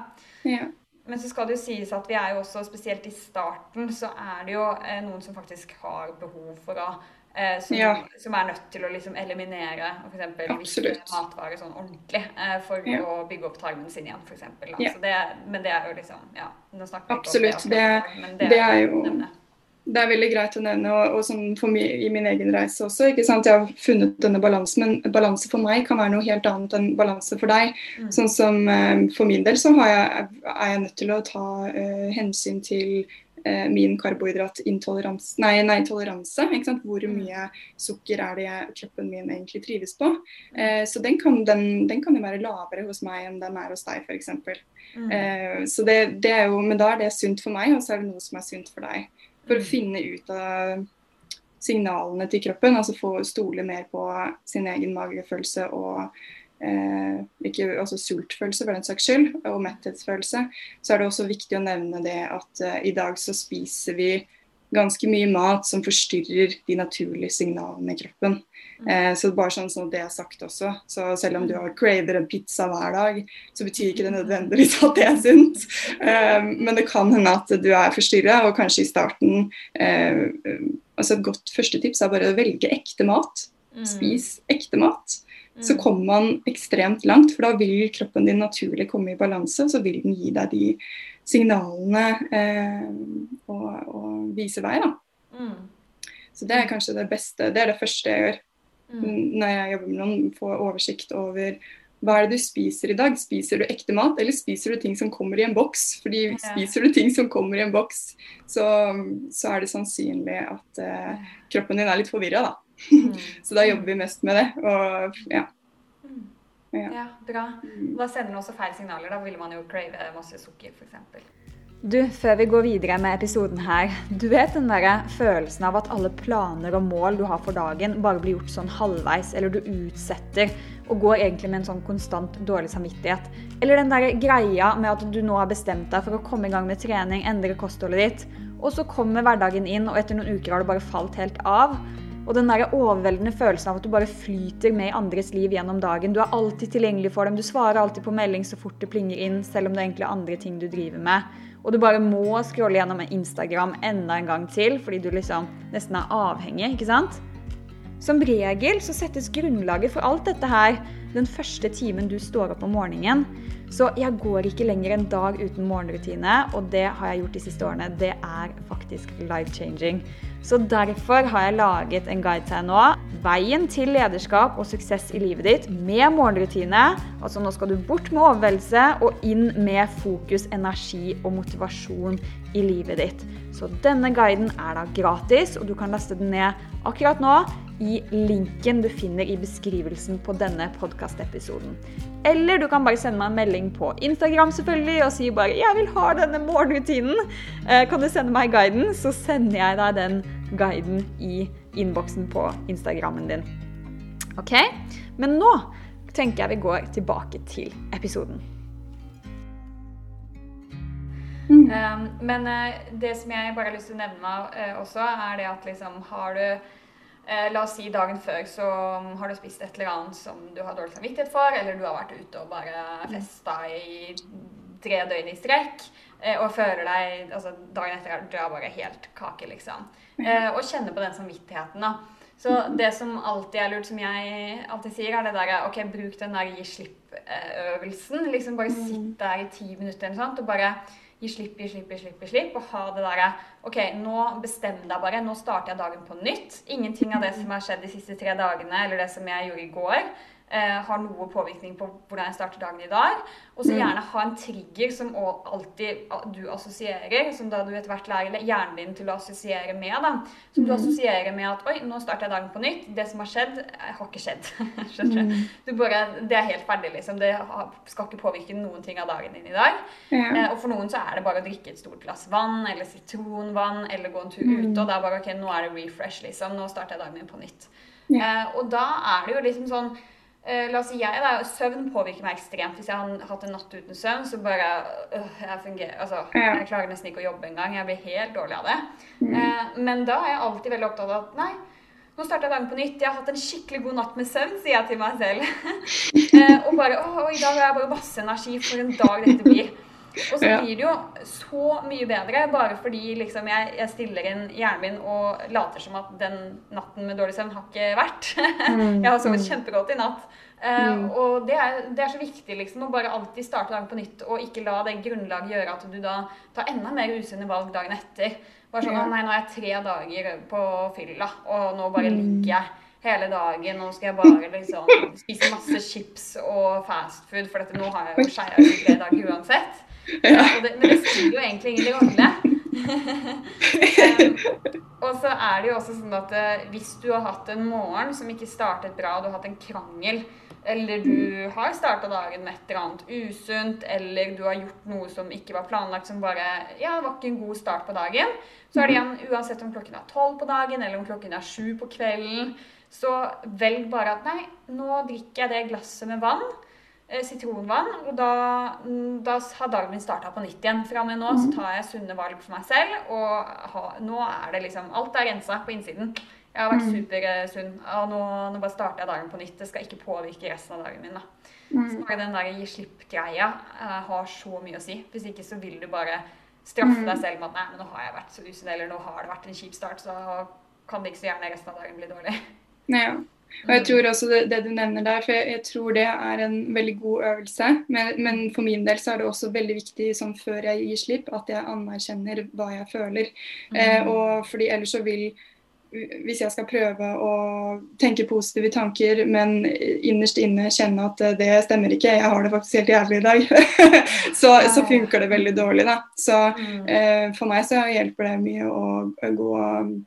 A: Ja. Men så skal det jo sies at vi er jo også, spesielt i starten, så er det jo eh, noen som faktisk har behov for å eh, som, ja. som, er nødt til å liksom eliminere f.eks. matvarer sånn ordentlig eh, for ja. å bygge opp tarmen sin igjen, f.eks. Ja. Men det er jo liksom Ja, nå snakker
B: vi ikke om det. Absolutt. Det, det, det, er jo nevne det er veldig greit å nevne, og, og sånn for mi, i min egen reise også. ikke sant? Jeg har funnet denne balansen, men balanse for meg kan være noe helt annet enn balanse for deg. Mm. Sånn som eh, For min del så jeg, er jeg nødt til å ta eh, hensyn til eh, min karbohydratintoleranse nei, nei, toleranse, ikke sant? Hvor mm. mye sukker er det jeg, kroppen min egentlig trives på. Mm. så den kan, den, den kan jo være lavere hos meg enn den er hos deg, f.eks. Mm. så det, det er jo, men da er det sunt for meg, og så er det noe som er sunt for deg for å finne ut av signalene til kroppen. Altså få stole mer på sin egen magefølelse og eh, ikke, altså sultfølelse for den saks skyld, og metthetsfølelse. Så er det også viktig å nevne det at eh, i dag så spiser vi ganske mye mat som forstyrrer de naturlige signalene i kroppen. Eh, så bare sånn som det er sagt også. Så selv om du har craver en pizza hver dag, så betyr ikke det nødvendigvis at det er sunt. Eh, men det kan hende at du er forstyrra, og kanskje i starten eh, altså Et godt første tips er bare å velge ekte mat. Mm. Spis ekte mat. Så mm. kommer man ekstremt langt, for da vil kroppen din naturlig komme i balanse, så vil den gi deg de signalene eh, og, og, vise vei. da. Mm. Så det er kanskje det beste. Det er det første jeg gjør. Når jeg jobber med noen. Få oversikt over hva er det du spiser i dag? Spiser du ekte mat, eller spiser du ting som kommer i en boks? Fordi ja. spiser du ting som kommer i en boks, så, så er det sannsynlig at uh, kroppen din er litt forvirra, da. Mm. så da jobber vi mest med det. Og ja.
A: Ja. ja, bra. Mm. Da sender den også feil signaler. Da vil man jo crave masse sukker, f.eks. Du, før vi går videre med episoden her. Du vet den der følelsen av at alle planer og mål du har for dagen, bare blir gjort sånn halvveis, eller du utsetter og går egentlig med en sånn konstant dårlig samvittighet. Eller den der greia med at du nå har bestemt deg for å komme i gang med trening, endre kostholdet ditt, og så kommer hverdagen inn, og etter noen uker har du bare falt helt av. Og den der overveldende følelsen av at du bare flyter med i andres liv gjennom dagen. Du er alltid tilgjengelig for dem, du svarer alltid på melding så fort det plinger inn, selv om det egentlig er andre ting du driver med. Og du bare må scrolle gjennom Instagram enda en gang til, fordi du liksom nesten er avhengig, ikke sant? Som regel så settes grunnlaget for alt dette her den første timen du står opp om morgenen. Så jeg går ikke lenger en dag uten morgenrutine, og det har jeg gjort de siste årene. Det er faktisk life-changing. Så derfor har jeg laget en guide til deg nå. Veien til lederskap og suksess i livet ditt med morgenrutine. Altså nå skal du bort med overveldelse og inn med fokus, energi og motivasjon i livet ditt. Så denne guiden er da gratis, og du kan laste den ned akkurat nå i linken du finner i beskrivelsen på denne podkastepisoden. Eller du kan bare sende meg en melding på Instagram selvfølgelig og si bare 'Jeg vil ha denne morgenrutinen'. Eh, kan du sende meg guiden, så sender jeg deg den guiden i innboksen på Instagrammen din. Ok? Men nå tenker jeg vi går tilbake til episoden. Mm. Um, men uh, det som jeg bare har lyst til å nevne også, er det at liksom har du La oss si dagen før så um, har du spist et eller annet som du har dårlig samvittighet for, eller du har vært ute og bare festa i tre døgn i strekk og føler deg altså Dagen etter du er bare helt kake, liksom. og kjenner på den samvittigheten, da. Så det som alltid er lurt, som jeg alltid sier, er det derre OK, bruk den der gi slipp-øvelsen. Liksom bare mm. sitt der i ti minutter eller noe sånt og bare gi slipp, gi slipp, gi slipp, gi slipp. Og ha det derre OK, nå bestem deg bare. Nå starter jeg dagen på nytt. Ingenting av det som har skjedd de siste tre dagene, eller det som jeg gjorde i går, eh, har noe påvirkning på hvordan jeg starter dagen i dag. Og så mm. gjerne ha en trigger som alltid du assosierer, som da du etter hvert lærer hjernen din til å assosiere med. da, Som du mm. assosierer med at 'oi, nå starter jeg dagen på nytt'. Det som har skjedd, eh, har ikke skjedd. Skjønner du? Mm. du bare, det er helt ferdig, liksom. Det skal ikke påvirke noen ting av dagen din i dag. Ja. Eh, og for noen så er det bare å drikke et stort glass vann eller sitronvann eller gå en tur ute, og det er bare 'ok, nå er det refresh', liksom. Nå starter jeg dagen min på nytt. Ja. og da er det jo liksom sånn la oss si jeg da, Søvn påvirker meg ekstremt. Hvis jeg har hatt en natt uten søvn, så bare øh, jeg, fungerer, altså, ja. jeg klarer nesten ikke å jobbe engang. Jeg blir helt dårlig av det. Mm. Eh, men da er jeg alltid veldig opptatt av at nei, nå starter jeg dagen på nytt. Jeg har hatt en skikkelig god natt med søvn, sier jeg til meg selv. og bare å, i dag har jeg bare masse energi for en dag dette blir. Og så blir det jo så mye bedre bare fordi liksom jeg, jeg, stiller inn hjernen min og later som at den natten med dårlig søvn har ikke vært. Mm. jeg har sovet mm. kjempegodt i natt. Uh, og det er, det er, så viktig liksom å bare alltid starte dagen på nytt og ikke la det grunnlaget gjøre at du da tar enda mer usunne valg dagen etter. Bare sånn, ja. nei, nå er jeg tre dager på fylla, og nå bare ligger jeg hele dagen. Nå skal jeg bare liksom spise masse chips og fastfood, for dette, nå har jeg jo skeia ut tre dager uansett. Ja. Det, men det skulle jo egentlig ingen gangle. um, og så er det jo også sånn at uh, hvis du har hatt en morgen som ikke startet bra, du har hatt en krangel, eller du har starta dagen med et eller annet usunt, eller du har gjort noe som ikke var planlagt, som bare Ja, det var ikke en god start på dagen. Så er det igjen, uansett om klokken er tolv på dagen, eller om klokken er sju på kvelden, så velg bare at nei, nå drikker jeg det glasset med vann. Eh, sitronvann. Og da, mm, da har dagen min starta på nytt igjen. Fra og med nå så mhm. tar jeg sunne valg for meg selv. Og ha, nå er det liksom Alt er rensa på innsiden. Jeg har vært mhm. supersunn. Og nå, nå, bare starter jeg dagen på nytt. Det skal ikke påvirke resten av dagen min. da. Mm. Så bare den der gi slipp-greia uh, har så mye å si. Hvis ikke så vil du bare straffe deg selv med at nei, men nå har jeg vært så usunn, eller nå har det vært en kjip start, så kan det ikke så gjerne resten av dagen bli dårlig.
B: Ja. Og jeg tror også det, det, du nevner der, for jeg, jeg, tror det er en veldig god øvelse. Men, men, for min del så er det også veldig viktig som før jeg gir slipp, at jeg anerkjenner hva jeg føler. Mm. Eh, og fordi ellers så vil hvis jeg skal prøve å tenke positive tanker, men innerst inne kjenne at det stemmer ikke, jeg har det faktisk helt jævlig i dag, så, så, funker det veldig dårlig. da. Så mm. eh, for meg så hjelper det mye å, å gå Eh,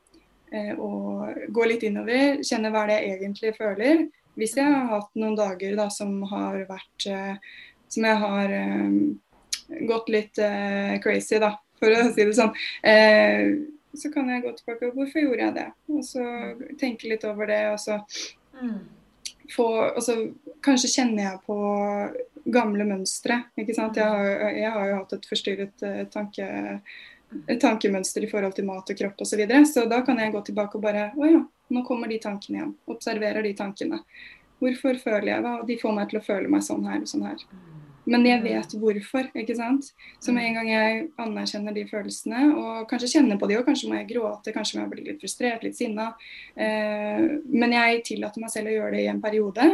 B: og gå litt innover, kjenne hva det jeg egentlig føler. Hvis jeg har hatt noen dager da, som har vært eh, Som jeg har um, gått litt crazy, da, for å si det sånn. Så kan jeg gå tilbake og hvorfor gjorde jeg det? Og så tenke litt over det. Og så mm. få Og så kanskje kjenner jeg på gamle mønstre. ikke sant? Jeg har, jeg har jo hatt et forstyrret tanke tankemønster i forhold til mat og kropp osv. Så, videre. så da kan jeg gå tilbake og bare Å ja, nå kommer de tankene igjen. Observerer de tankene. Hvorfor føler jeg det? Og de får meg til å føle meg sånn her og sånn her. Men jeg vet hvorfor, ikke sant. Så med en gang jeg anerkjenner de følelsene, og kanskje kjenner på de, og kanskje må jeg gråte, kanskje må jeg bli litt frustrert, litt sinna, eh, men jeg tillater meg selv å gjøre det i en periode,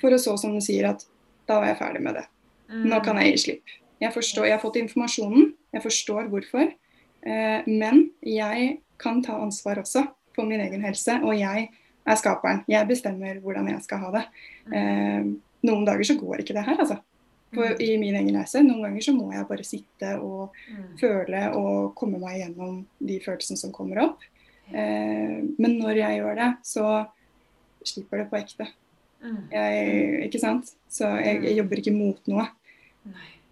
B: for å så, som du sier, at da var jeg ferdig med det. Nå kan jeg gi slipp. Jeg forstår, jeg har fått informasjonen, jeg forstår hvorfor. Eh, men jeg kan ta ansvar også for min egen helse, og jeg er skaperen. Jeg bestemmer hvordan jeg skal ha det. Eh, noen dager så går ikke det her, altså. For, mm. I min egen reise. Noen ganger så må jeg bare sitte og mm. føle og komme meg gjennom de følelsene som kommer opp. Eh, men når jeg gjør det, så slipper det på ekte. Mm. Jeg, ikke sant? Så jeg, jeg jobber ikke mot noe.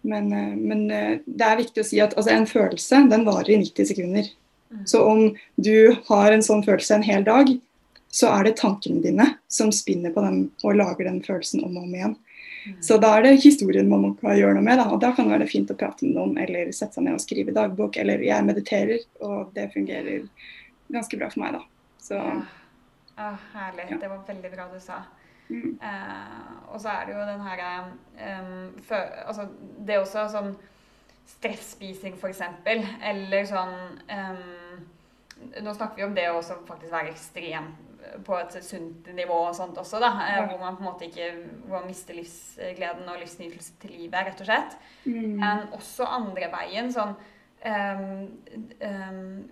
B: Men, eh, men, eh, det er viktig å si at altså, en følelse den varer i 90 sekunder. Mm. Så om du har en sånn følelse en hel dag, så er det tankene dine som spinner på den og lager den følelsen om og om igjen. Mm. Så da er det historien man må gjøre noe med. Da. Og da kan det være fint å prate med noen eller sette seg ned og skrive dagbok. Eller jeg mediterer, og det fungerer ganske bra for meg, da. Så,
A: ja. ah, herlig. Ja. Det var veldig bra du sa. Mm. Eh, og så er det jo den herre um, Altså det er også sånn stresspising, f.eks. Eller sånn um, Nå snakker vi om det å faktisk være ekstrem på et sunt nivå og sånt også, da. Eh, ja. Hvor man på en måte ikke hvor man mister livsgleden og livsnytelsen til livet, rett og slett. Mm. Men også andre veien. sånn Um, um,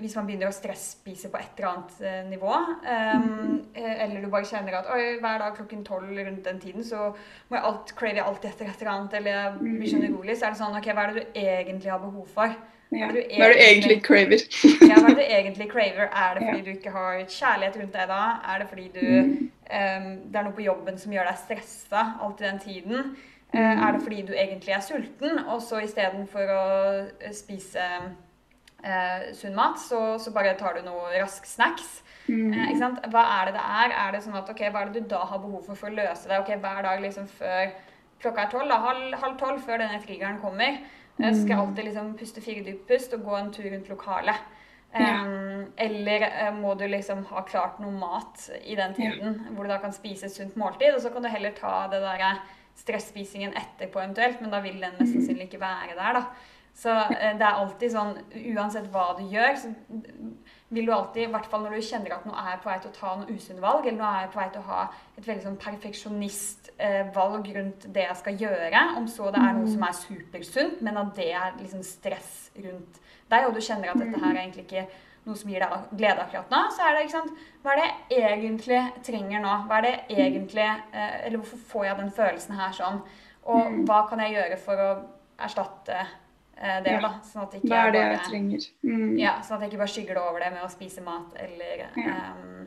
A: hvis man begynner å stresspise på et eller annet uh, nivå, um, mm. eller du bare kjenner at Oi, hver dag klokken tolv rundt den tiden så må jeg alt, crave alltid etter et eller annet, eller jeg blir sånn urolig, så er det sånn OK, hva er det du egentlig har behov for?
B: Ja. Hva, er det du egentlig craver?
A: ja, hva er det du egentlig craver? Er det fordi du ikke har kjærlighet rundt deg da? Er det fordi du mm. Det er noe på jobben som gjør deg stressa alltid den tiden? Uh, er det fordi du egentlig er sulten, og så istedenfor å eh, spise eh, sunn mat, så, så, bare tar du noe rask snacks? Mm. Uh, hva er det det er? Er det sånn at ok, hva er det du da har behov for for å løse det? Ok, Hver dag liksom før klokka er tolv, halv, halv tolv, før denne triggeren kommer, jeg skal jeg alltid liksom puste fire dyppust og gå en tur rundt lokalet. Um, ja. Eller uh, må du liksom ha klart noe mat i den tiden, ja. hvor du da kan spise et sunt måltid. Og så kan du heller ta det der stresspisingen etterpå eventuelt, men da vil den mest sannsynlig ikke være der. da. Så uh, det er alltid sånn, uansett hva du gjør, så vil du alltid, i hvert fall når du kjenner at nå er jeg på vei til å ta noe usunne valg, eller nå er jeg på vei til å ha et veldig sånn perfeksjonistvalg eh, rundt det jeg skal gjøre, om så det er noe som er supersunt, men at det er liksom stress rundt deg, og du kjenner at dette her er egentlig ikke noe som gir deg glede akkurat nå, så er det ikke sant Hva er det jeg egentlig trenger nå? Hva er det egentlig eh, Eller hvorfor får jeg den følelsen her sånn? Og hva kan jeg gjøre for å erstatte Eh, det, da.
B: Sånn at ikke Hva er det jeg trenger?
A: Mm. Ja, sånn at jeg ikke bare skygger det over det med å spise mat eller ja. um,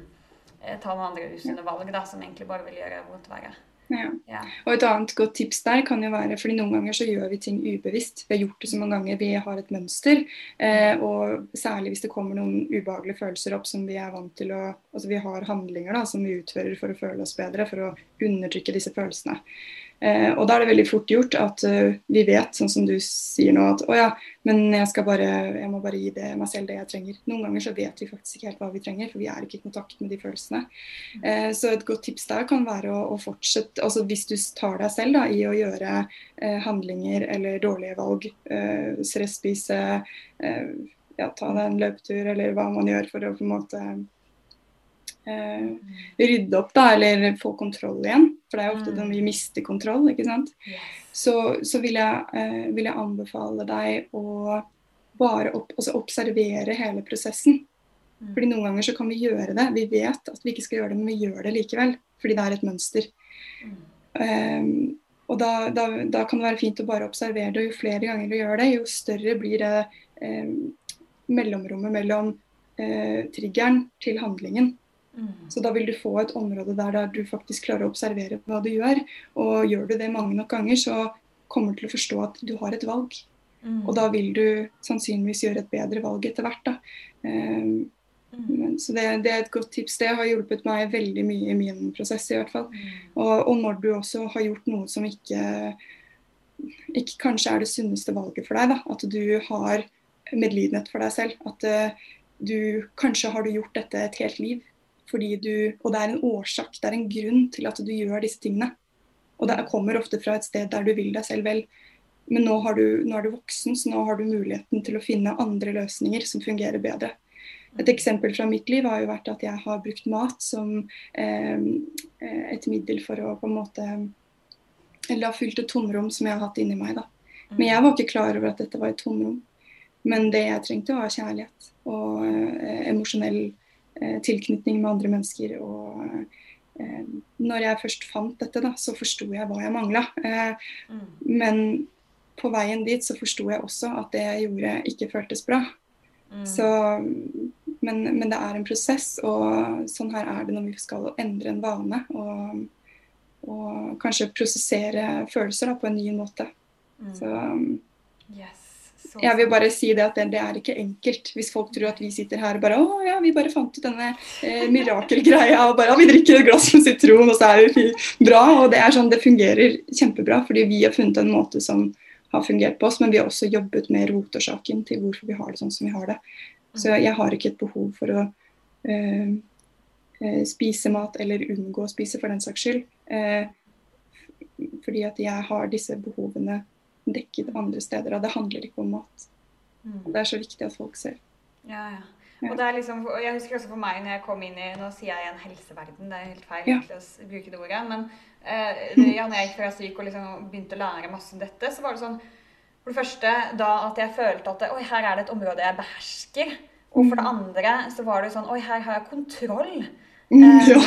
A: ta noen andre usunne valg da, som egentlig bare vil gjøre vondt verre.
B: Ja. ja. Og et annet godt tips der kan jo være fordi noen ganger så gjør vi ting ubevisst. Vi har gjort det så mange ganger, vi har et mønster. Eh, og særlig hvis det kommer noen ubehagelige følelser opp som vi er vant til å Altså vi har handlinger da som vi utfører for å føle oss bedre, for å undertrykke disse følelsene. Eh, og da er det veldig fort gjort at uh, vi vet, sånn som du sier nå, at å ja, men jeg, bare, jeg, må bare gi det, meg selv det jeg trenger. Noen ganger så vet vi faktisk ikke helt hva vi trenger, for vi er ikke i kontakt med de følelsene. Eh, så et godt tips der kan være å, å, fortsette, altså hvis du tar deg selv da, i å gjøre eh, handlinger eller dårlige valg, eh, stresspise, eh, ja, ta deg en løpetur eller hva man gjør for å på en måte eh, rydde opp, da, eller få kontroll igjen. For det er jo ofte mm. når vi mister kontroll, ikke sant. Så, så vil, jeg, uh, vil, jeg, anbefale deg å bare opp, altså observere hele prosessen. Mm. Fordi noen ganger så kan vi gjøre det. Vi vet at vi ikke skal gjøre det, men vi gjør det likevel. Fordi det er et mønster. Um, og da, da, da, kan det være fint å bare observere det. Og jo flere ganger du gjør det, jo større blir det um, mellomrommet mellom uh, triggeren til handlingen. Mm. Så da vil du få et område der, der, du faktisk klarer å observere hva du gjør. Og gjør du det mange nok ganger, så kommer du til å forstå at du har et valg. Mm. Og da vil du sannsynligvis gjøre et bedre valg etter hvert. da. Um, men, så det, det, er et godt tips. Det har hjulpet meg veldig mye i min prosess. i hvert fall. Mm. Og, og, når du også har gjort noe som ikke, ikke kanskje er det sunneste valget for deg, da. at du har medlidenhet for deg selv. At uh, du kanskje har du gjort dette et helt liv. Fordi du, og det er en årsak, det er en grunn til at du gjør disse tingene. Og det kommer ofte fra et sted der du vil deg selv vel. Men nå, du, nå, er du voksen, så nå har du muligheten til å finne andre løsninger som fungerer bedre. Et eksempel fra mitt liv har jo vært at jeg har brukt mat som eh, et middel for å på en måte Eller har fylt et tomrom som jeg har hatt inni meg. da. Men jeg var ikke klar over at dette var et tomrom. Men det jeg trengte, var kjærlighet og eh, emosjonell tilknytning med andre mennesker. og eh, når jeg først fant dette, da, så forsto jeg hva jeg mangla. Eh. Men på veien dit så forsto jeg også at det jeg gjorde, ikke føltes bra. Mm. Så, men, men, det er en prosess, og sånn her er det når vi skal endre en vane. Og, og kanskje prosessere følelser da, på en ny måte. Mm. Så
A: yes.
B: Jeg vil bare si det at det, det, er ikke enkelt. Hvis folk tror at vi sitter her og bare Å ja, vi bare fant ut denne eh, mirakelgreia og bare vi drikker et glass med sitron, og så er vi bra. Og det er sånn, det fungerer kjempebra, fordi vi har funnet en måte som har fungert på oss, men vi har også jobbet med rotårsaken til hvorfor vi har det sånn som vi har det. Så jeg har ikke et behov for å eh, eh spise mat eller unngå å spise for den saks skyld. Eh, fordi at jeg har disse behovene dekket andre steder. Og det handler ikke om mat. Mm. Det er så viktig at folk ser.
A: Ja, ja. Og det er liksom, jeg husker også for meg når jeg kom inn i Nå sier jeg igjen helseverden, det er helt feil ja. å bruke det ordet. Men eh, ja, når jeg gikk fra syk og liksom begynte å lære masse om dette, så var det sånn For det første da at jeg følte at Oi, her er det et område jeg behersker. Og for det mm. andre så var det sånn Oi, her har jeg kontroll. Mm, ja.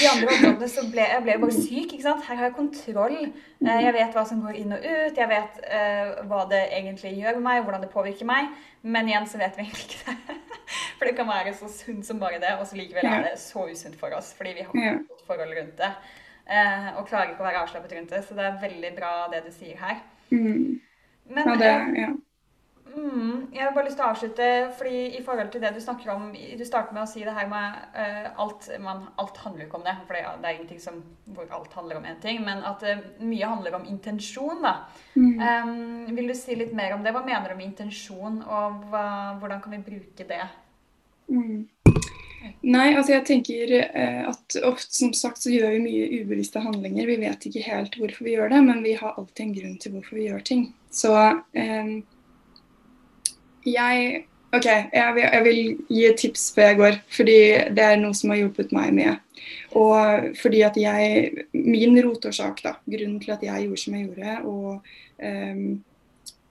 A: de andre områdene så ble jeg ble bare syk. ikke sant? Her har jeg kontroll. Eh, jeg vet hva som går inn og ut. Jeg vet uh, hva det egentlig gjør med meg, hvordan det påvirker meg. Men igjen så vet vi egentlig ikke det. For det kan være så sunt som bare det, og så likevel er det så usunt for oss. Fordi vi har et godt forhold rundt det. Og klarer ikke å være avslappet rundt det. Så det er veldig bra det du sier her.
B: Mm. Men, ja, det, ja.
A: Mm, jeg har bare lyst til å avslutte, fordi i forhold til det du snakker om Du starter med å si det her med uh, alt man, Alt handler jo ikke om det, for det, ja, det er ingenting som, hvor alt handler om én ting. Men at uh, mye handler om intensjon, da. Mm. Um, vil du si litt mer om det? Hva mener du med intensjon, og hva, hvordan kan vi bruke det?
B: Mm. Nei, altså jeg tenker uh, at ofte som sagt så gjør vi mye ubevisste handlinger. Vi vet ikke helt hvorfor vi gjør det, men vi har alltid en grunn til hvorfor vi gjør ting. Så um, jeg OK, jeg vil, jeg vil, gi et tips før jeg går, fordi det er noe som har hjulpet meg mye. Og fordi at jeg Min rotårsak, da, grunnen til at jeg gjorde som jeg gjorde, og um,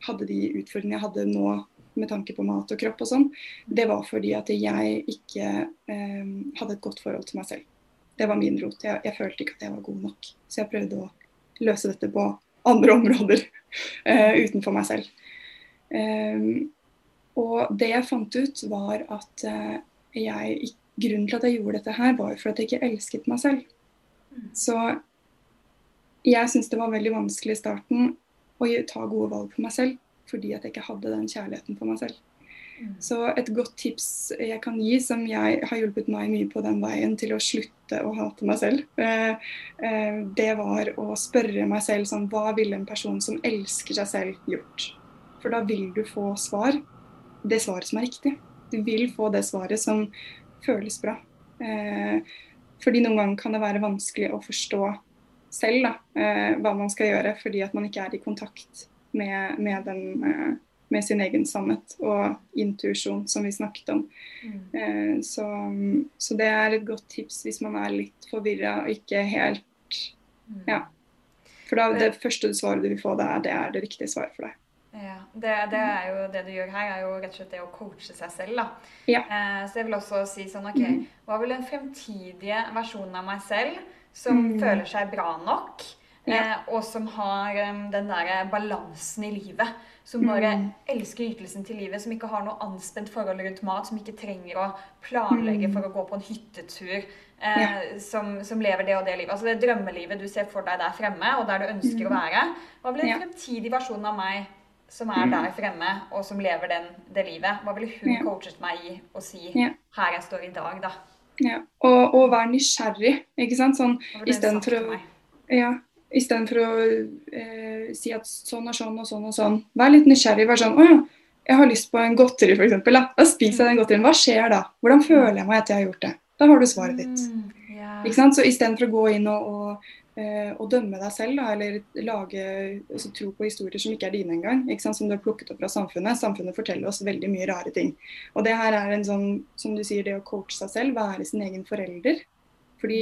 B: hadde de utfordringene jeg hadde nå med tanke på mat og kropp og sånn, det var fordi at jeg ikke um, hadde et godt forhold til meg selv. Det var min rot. Jeg, jeg, følte ikke at jeg var god nok. Så jeg prøvde å løse dette på andre områder uh, utenfor meg selv. Um, og det jeg fant ut, var at eh, jeg, grunnen til at jeg gjorde dette her, var for at jeg ikke elsket meg selv. Mm. Så jeg syntes det var veldig vanskelig i starten å ta gode valg for meg selv, fordi at jeg ikke hadde den kjærligheten for meg selv. Mm. Så et godt tips jeg kan gi, som jeg har hjulpet meg mye på den veien til å slutte å hate meg selv, eh, eh, det var å spørre meg selv sånn Hva ville en person som elsker seg selv, gjort? For da vil du få svar det svaret som er riktig. Du vil få det svaret som føles bra. Eh, fordi noen ganger kan det være vanskelig å forstå selv da, eh, hva man skal gjøre, fordi at man ikke er i kontakt med, med, den, eh, med sin egen sannhet og intuisjon, som vi snakket om. Mm. Så, så, det er et godt tips hvis man er litt forvirra og ikke helt mm. Ja. For da, det første svaret du vil få, det er, det er det riktige svaret for deg.
A: Ja, det, det, er jo det du gjør her, er jo rett og slett det å coache seg selv. da.
B: Ja.
A: Eh, så jeg vil også si sånn OK, mm. hva vil den fremtidige versjonen av meg selv, som mm. føler seg bra nok, ja. eh, og som har um, den derre balansen i livet, som bare mm. elsker ytelsen til livet, som ikke har noe anspent forhold rundt mat, som ikke trenger å planlegge mm. for å gå på en hyttetur, eh, ja. som, som, lever det og det livet. Altså det drømmelivet du ser for deg der fremme, og der du ønsker å mm. være. Hva blir den fremtidige versjonen av meg som er der fremme, og som lever den, det livet. Hva ville hun ja. coachet meg i å si ja. her jeg står i dag, da?
B: Ja, og, og være nysgjerrig, ikke sant. Sånn istedenfor å ja, Istedenfor å eh, si at sånn og sånn og sånn og sånn. Vær litt nysgjerrig. Vær sånn Å ja, jeg har lyst på en godteri, f.eks. Da. da spiser jeg den godterien. Hva skjer da? Hvordan føler jeg meg etter jeg har gjort det? Da har du svaret ditt. Mm, yeah. Ikke sant? Så istedenfor å gå inn og, og å dømme deg selv, da, eller lage, altså, tro på historier som ikke er dine engang. Som du har plukket opp fra samfunnet. Samfunnet forteller oss veldig mye rare ting. Og det her er en sånn, som du sier, det å coache seg selv, være sin egen forelder. Fordi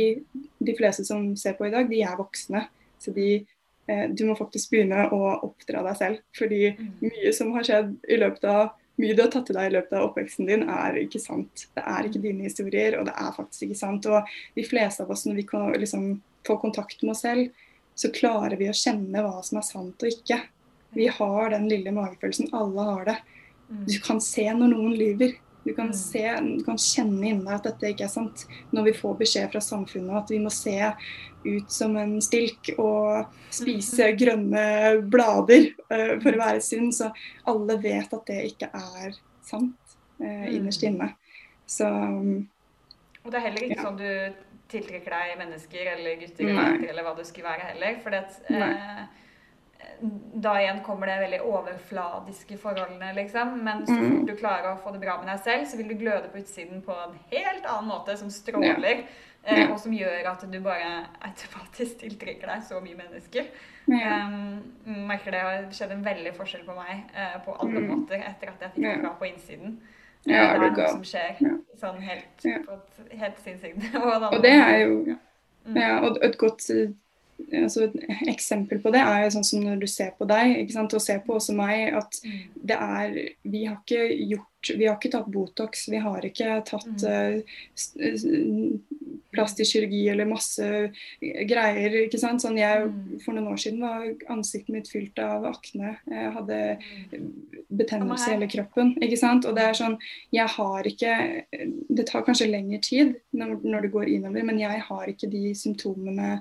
B: de fleste som ser på i dag, de er voksne. Så de, eh, du må faktisk begynne å oppdra deg selv. Fordi mm. mye som har skjedd i løpet av mye du har tatt til deg i løpet av oppveksten din, er ikke sant. Det er ikke dine historier, og det er faktisk ikke sant. Og de fleste av oss, når vi kan liksom få kontakt med oss selv, så klarer vi å kjenne hva som er sant og ikke. Vi har den lille magefølelsen. Alle har det. Mm. Du kan se når noen lyver. Du kan, mm. se, du kan kjenne inni deg at dette ikke er sant. Når vi får beskjed fra samfunnet at vi må se ut som en stilk og spise mm. grønne blader uh, for å være sunn, så alle vet at det ikke er sant uh, innerst inne. Så
A: Og det er heller ikke ja. sånn du tiltrekker deg mennesker eller gutter eller jenter eller hva det skulle være heller. For eh, da igjen kommer det veldig overfladiske forholdene, liksom. Men så fort mm. du klarer å få det bra med deg selv, så vil du gløde på utsiden på en helt annen måte, som stråler. Ja. Eh, og som gjør at du bare automatisk tiltrekker deg så mye mennesker. Ja. Um, merker det har skjedd en veldig forskjell på meg uh, på alle mm. måter etter at jeg fikk det bra på innsiden. Ja, det er noe som skjer? Sånn helt, på et helt sinnssykt.
B: Og det er jo mm. ja, og et godt altså et eksempel på det er jo sånn som når du ser på deg, ikke sant? og ser på også meg, at mm. det er Vi har ikke gjort Vi har ikke tatt Botox, vi har ikke tatt uh, plastisk kirurgi eller masse greier. ikke sant? Sånn jeg, mm. For noen år siden var ansiktet mitt fylt av akne. Jeg hadde mm. betennelse i hele kroppen. ikke sant? Og det er sånn Jeg har ikke Det tar kanskje lengre tid når, når det går innover, men jeg har ikke de symptomene Eh,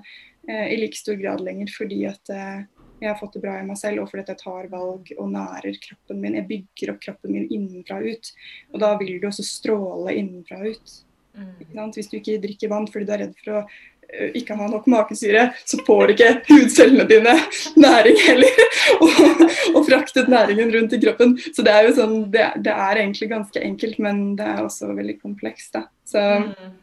B: i like stor grad lenger fordi at eh, jeg har fått det bra i meg selv, og fordi at jeg tar valg og nærer kroppen min. Jeg bygger opp kroppen min innenfra og ut. Og da vil du også stråle innenfra og ut. Mm. Hvis du ikke drikker vann fordi du er redd for å uh, ikke ha nok makesyre, så får ikke hudcellene dine næring heller. og, og fraktet næringen rundt i kroppen. Så det er jo sånn, det, det, er egentlig ganske enkelt, men det er også veldig komplekst. da. Så,
A: mm.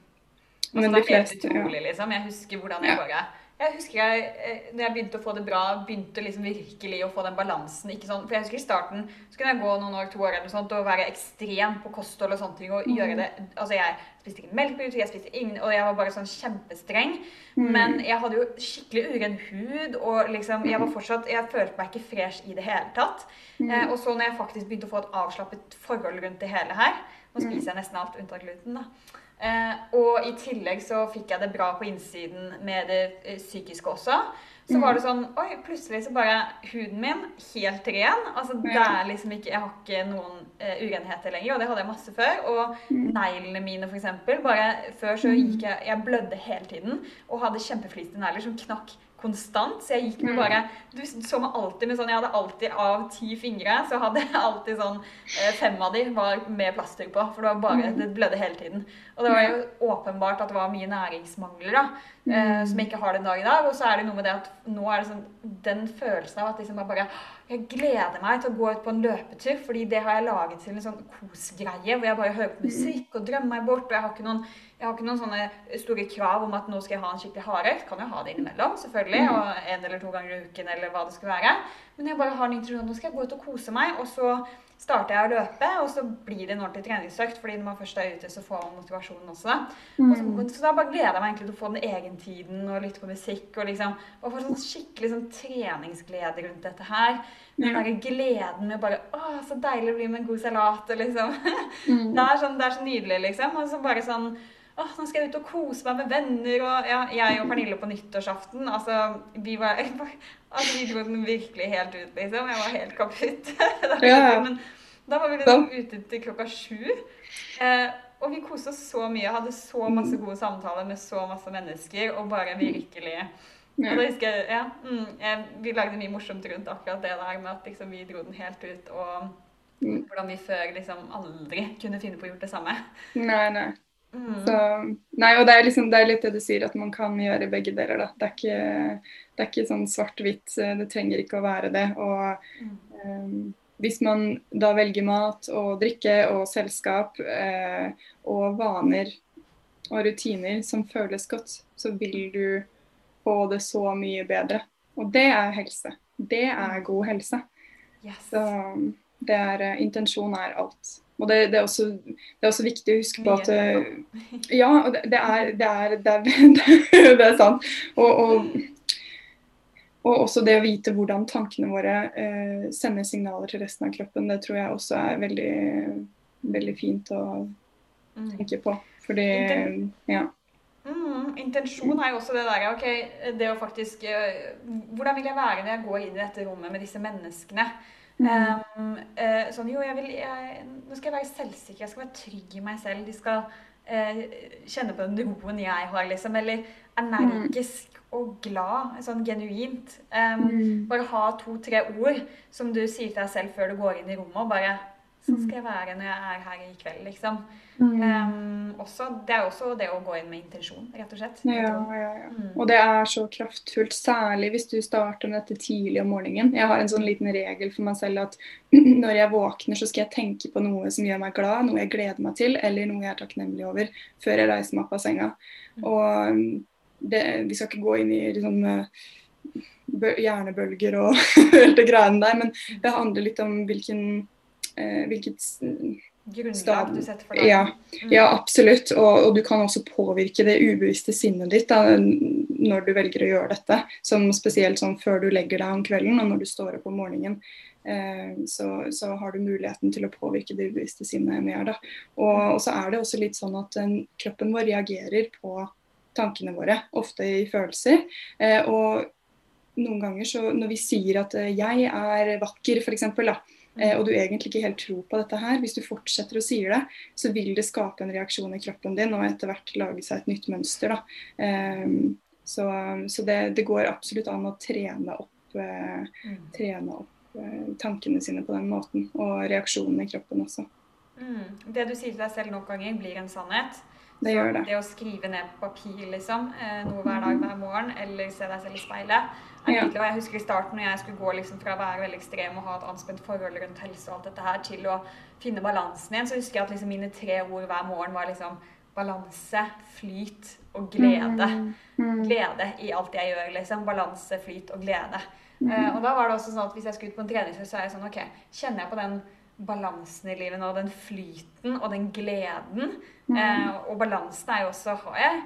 A: Men de fleste, ja. liksom. Jeg husker hvordan jeg bare jeg husker jeg, eh, når jeg begynte å få det bra, begynte liksom virkelig å få den balansen. ikke sånn, for jeg husker I starten så kunne jeg gå noen år, to år eller noe sånt, og være ekstrem på kosthold og sånne ting. og mm. gjøre det, altså Jeg spiste ikke melk på jeg spiste ingen, og jeg var bare sånn kjempestreng. Mm. Men jeg hadde jo skikkelig uren hud, og liksom, jeg var fortsatt, jeg følte meg ikke fresh i det hele tatt. Mm. Eh, og så når jeg faktisk begynte å få et avslappet forhold rundt det hele her Nå mm. spiser jeg nesten alt unntatt gluten, da. Eh, og i tillegg så fikk jeg det bra på innsiden med det eh, psykiske også. Så var det mm. sånn Oi, plutselig så bare huden min helt ren. Altså det er liksom ikke Jeg har ikke noen uh, urenheter lenger, og det hadde jeg masse før. Og mm. neglene mine, for eksempel. Bare før så mm. gikk jeg Jeg blødde hele tiden og hadde kjempeflisete negler som knakk konstant. Så jeg gikk med mm. bare Du så meg alltid med sånn Jeg hadde alltid av ti fingre, så hadde jeg alltid sånn eh, Fem av de var med plaster på, for det var bare mm. Det blødde hele tiden. Og det var jo åpenbart at det var mye næringsmangler da, eh, som jeg ikke har den dag i dag. Og så er det noe med det at nå er det sånn Den følelsen av at liksom bare jeg gleder meg til å gå ut på en løpetur, fordi det har jeg laget til en sånn kosgreie hvor jeg bare hører på musikk og drømmer meg bort. og jeg har ikke noen jeg har ikke noen sånne store krav om at nå skal jeg ha en skikkelig hardøkt. Kan jo ha det innimellom, selvfølgelig. Mm. Og en eller to ganger i uken, eller hva det skal være. Men jeg bare har en introdusjon. Nå skal jeg gå ut og kose meg. Og så starter jeg å løpe, og så blir det en ordentlig treningsøkt. fordi når man først er ute, så får man motivasjonen også. Mm. Så, så, da bare gleder jeg meg egentlig til å få den egentiden og lytte på musikk. Og liksom, og få sånn skikkelig sånn treningsglede rundt dette her. Den derre gleden med bare Å, så deilig å bli med en god salat. Og liksom. Mm. Det, er sånn, det er så nydelig, liksom. Og så bare sånn Åh, nå skal jeg ut og kose meg med venner. Og ja, jeg og Pernille på nyttårsaften, altså vi var altså, Vi dro den virkelig helt ut, liksom. Jeg var helt kaputt. ja. Men da var vi liksom ute til klokka sju. Eh, og vi koste oss så mye. Hadde så masse gode samtaler med så masse mennesker. Og bare virkelig og da husker jeg, ja, mm, jeg, Vi lagde mye morsomt rundt akkurat det der med at liksom, vi dro den helt ut. Og mm. hvordan vi før liksom aldri kunne finne på å gjøre det samme.
B: Nei, nei. Mm. Så, nei, og det er, liksom, det er, litt det du sier, at man kan gjøre begge deler. Da. Det er ikke, det er ikke sånn svart-hvitt. Eh, det trenger ikke å være det. Og um, hvis man da velger mat og drikke og selskap eh, og vaner og rutiner som føles godt, så vil du få det så mye bedre. Og det er helse. Det er mm. god helse. Yes. Så det er, eh, intensjon er alt. Og det, det, er også, det, er også, viktig å huske på at eh, Ja, det, det er, er, det er, sant. Og, og, og, også det å vite hvordan tankene våre eh, sender signaler til resten av kroppen, det tror jeg også er veldig, veldig fint å mm. tenke på. Fordi Ja.
A: Mm, intensjon er jo også det der ok, det å faktisk eh, Hvordan vil jeg være når jeg går inn i dette rommet med disse menneskene? Um, uh, sånn jo, jeg vil jeg, Nå skal jeg være selvsikker, jeg skal være trygg i meg selv. De skal uh, kjenne på den roen jeg har, liksom. Eller energisk mm. og glad. Sånn genuint. Um, mm. Bare ha to-tre ord som du sier til deg selv før du går inn i rommet. og bare Sånn skal jeg være når jeg er her i kveld, liksom. Mm. Um, også, det er også det å gå inn med intensjon, rett og slett.
B: Ja, ja, ja. Mm. Og det er så kraftfullt, særlig hvis du starter med dette tidlig om morgenen. Jeg har en sånn liten regel for meg selv at når jeg våkner, så skal jeg tenke på noe som gjør meg glad, noe jeg gleder meg til, eller noe jeg er takknemlig over, før jeg reiser meg opp av senga. Mm. Og um, det, vi skal ikke gå inn i liksom, hjernebølger og hele det greiene der, men det handler litt om hvilken eh, hvilket
A: Grunnlag du setter for deg.
B: Ja, mm. ja absolutt. Og, og, du kan også påvirke det ubevisste sinnet ditt da, når du velger å gjøre dette. Som spesielt sånn før du legger deg om kvelden og når du står opp om morgenen. Eh, så, så, har du muligheten til å påvirke det ubevisste sinnet mer. Da. Og, og, så er det også litt sånn at den, kroppen vår reagerer på tankene våre, ofte i følelser. Eh, og noen ganger så når vi sier at eh, 'jeg er vakker', f.eks., eh, og du egentlig ikke helt tror på dette her, hvis du fortsetter å si det, så vil det skape en reaksjon i kroppen din og etter hvert lage seg et nytt mønster. Eh, så, så det, det, går absolutt an å trene opp, eh, mm. trene opp eh, tankene sine på den måten, og reaksjonene i kroppen også.
A: Mm. Det du sier til deg selv noen ganger, blir en sannhet.
B: Det gjør det.
A: Det å skrive ned på papir liksom, eh, noe hver dag hver morgen, eller se deg selv i speilet, ja. Jeg husker i starten når jeg skulle gå liksom fra å være veldig ekstrem og ha et anspent forhold rundt helse og alt dette her, til å finne balansen igjen, så husker jeg at liksom mine tre ord hver morgen var liksom balanse, flyt og glede. Mm. Mm. Glede i alt jeg gjør, liksom. Balanse, flyt og glede. Mm. Uh, og da var det også sånn at hvis jeg skulle ut på en treningsøkt, så er jeg sånn OK, kjenner jeg på den balansen i livet nå, den flyten og den gleden. Mm. Uh, og balansen er jo også Har jeg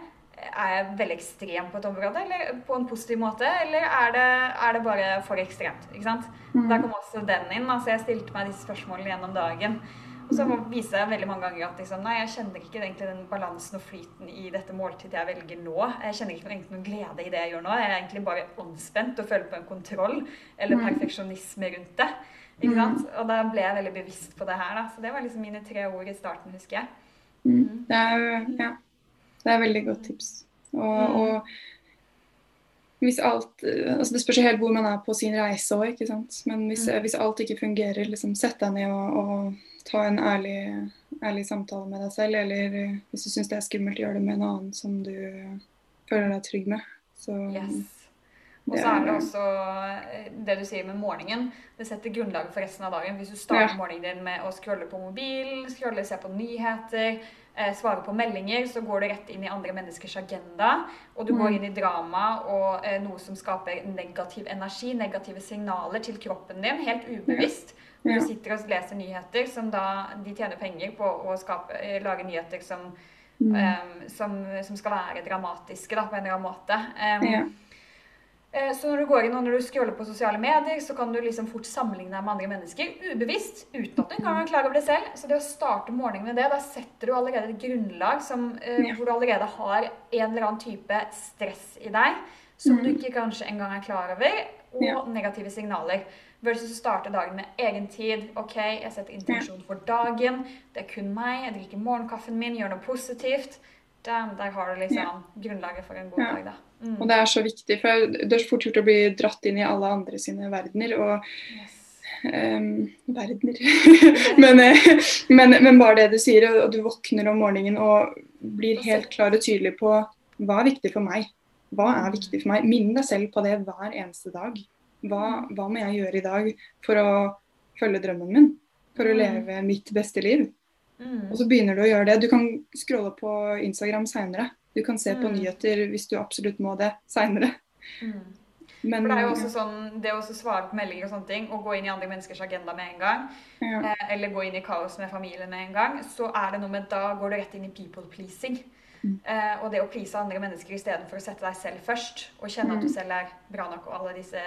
A: er jeg veldig ekstrem på et område, eller på en positiv måte? Eller er det, er det bare for ekstremt? ikke sant? Mm. Der kom også den inn. altså Jeg stilte meg disse spørsmålene gjennom dagen. Og så viser jeg veldig mange ganger at liksom, nei, jeg kjenner ikke egentlig den balansen og flyten i dette måltidet jeg velger nå. Jeg kjenner ikke egentlig noen glede i det jeg gjør nå. Jeg er egentlig bare anspent og føler på en kontroll eller mm. perfeksjonisme rundt det. ikke mm. sant? Og da ble jeg veldig bevisst på det her. da. Så det var liksom mine tre ord i starten, husker jeg.
B: Mm. Det er jo, ja. Det er et veldig godt tips. Og, mm. og hvis alt altså Det spørs helt hvor man er på sin reise òg, ikke sant. Men hvis, mm. hvis, alt ikke fungerer, liksom sett deg ned og, og ta en ærlig, ærlig, samtale med deg selv. Eller hvis du syns det er skummelt, gjør det med en annen som du føler deg trygg med. Så
A: yes. Og så er det også eh, det du sier med morgenen. Det setter grunnlaget for resten av dagen. Hvis du starter ja. morgenen din med å scrolle på mobilen, scrolle, se på nyheter, svare på meldinger, så går du rett inn i andre menneskers agenda. Og du mm. går inn i drama og eh, noe som skaper negativ energi, negative signaler til kroppen din, helt ubevisst. Du sitter og leser nyheter som da de tjener penger på å skape, eh, lage nyheter som, mm. um, som, som, skal være dramatiske da, på en eller annen måte. Um, ja. Eh, så når du går inn og når du scroller på sosiale medier, så kan du liksom fort sammenligne deg med andre mennesker ubevisst, uten at du engang er klar over det selv. Så det å starte morgenen med det, da setter du allerede et grunnlag som, ja. hvor du allerede har en eller annen type stress i deg som mm. du ikke kanskje engang er klar over, og negative signaler. Versus å starte dagen med egen tid. OK, jeg setter intensjon for dagen. Det er kun meg. Jeg drikker morgenkaffen min, gjør noe positivt. Der har du liksom grunnlaget for en god dag, da.
B: Mm. Og det er så viktig, for det er så fort gjort å bli dratt inn i alle andre sine verdener. og yes. um, verdener men, eh, men, men, bare det du sier, og du våkner om morgenen og blir helt klar og tydelig på hva er viktig for meg. Hva er mm. viktig for meg? Minn deg selv på det hver eneste dag. Hva, mm. hva må jeg gjøre i dag for å følge drømmen min? For å leve mitt beste liv? Mm. Og så begynner du å gjøre det. Du kan scrolle på Instagram seinere. Du kan se på mm. nyheter hvis du absolutt må det seinere.
A: Mm. Men, For det er jo også sånn, det å svare på meldinger og sånne ting, og gå inn i andre menneskers agenda med en gang, ja. eh, eller gå inn i kaos med familien med en gang, så er det noe med da går du rett inn i people pleasing. Mm. Eh, og det å please andre mennesker istedenfor å sette deg selv først, og kjenne at du mm. selv er bra nok, og alle disse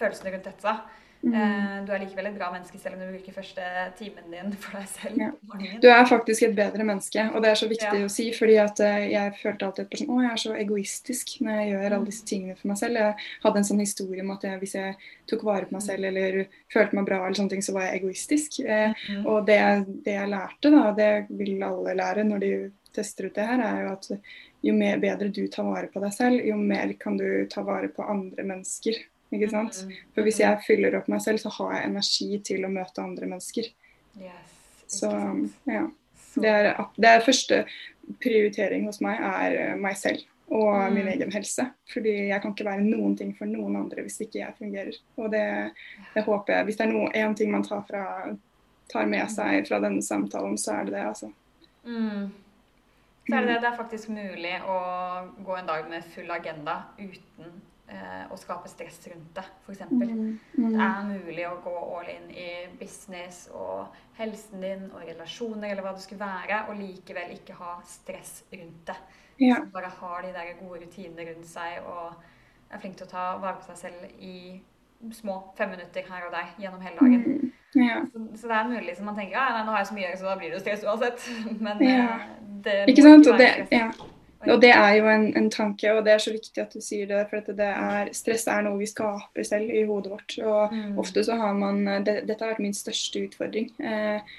A: følelsene rundt dette. Mm. Eh, du er likevel et bra menneske selv om du bruker første timen din for deg selv. Ja.
B: Du er faktisk et bedre menneske, og det er så viktig ja. å si. fordi at eh, jeg følte alltid at å, jeg er så egoistisk når jeg gjør alle disse tingene for meg selv. Jeg hadde en sånn historie om at jeg, hvis jeg tok vare på meg selv eller følte meg bra, eller sånne ting, så var jeg egoistisk. Mm. Og det, det, jeg lærte, da, det vil alle lære når de tester ut det her, er jo at jo mer bedre du tar vare på deg selv, jo mer kan du ta vare på andre mennesker. Ikke sant? Mm. For hvis jeg fyller opp meg selv, så har jeg energi til å møte andre mennesker.
A: Yes,
B: så ja. Det er, det er, første prioritering hos meg er eh, meg selv og mm. min egen helse. Fordi jeg kan ikke være noen ting for noen andre hvis ikke jeg fungerer. Og det, det håper jeg Hvis det er én ting man tar, fra, tar, med seg fra denne samtalen, så er det det, altså.
A: Mm. Så er det det. Det er faktisk mulig å gå en dag med full agenda uten eh, å skape stress rundt det, f.eks. Mm, mm. Det er mulig å gå all in i business og helsen din og relasjoner eller hva det skulle være, og likevel ikke ha stress rundt det. Ja. Så bare har de der gode rutinene rundt seg og er flink til å ta vare på seg selv i små fem minutter her og der gjennom hele dagen. Mm, ja. så, så, det er mulig som man tenker ja, nå har jeg så mye å gjøre, så da blir det stress uansett. Men ja.
B: det, det ikke, sant? ikke det. Ja. Og det er jo en, en, tanke, og det er så viktig at du sier det. For det er, stress er noe vi skaper selv i hodet vårt. Og mm. ofte så har man det, Dette har vært min største utfordring. Eh,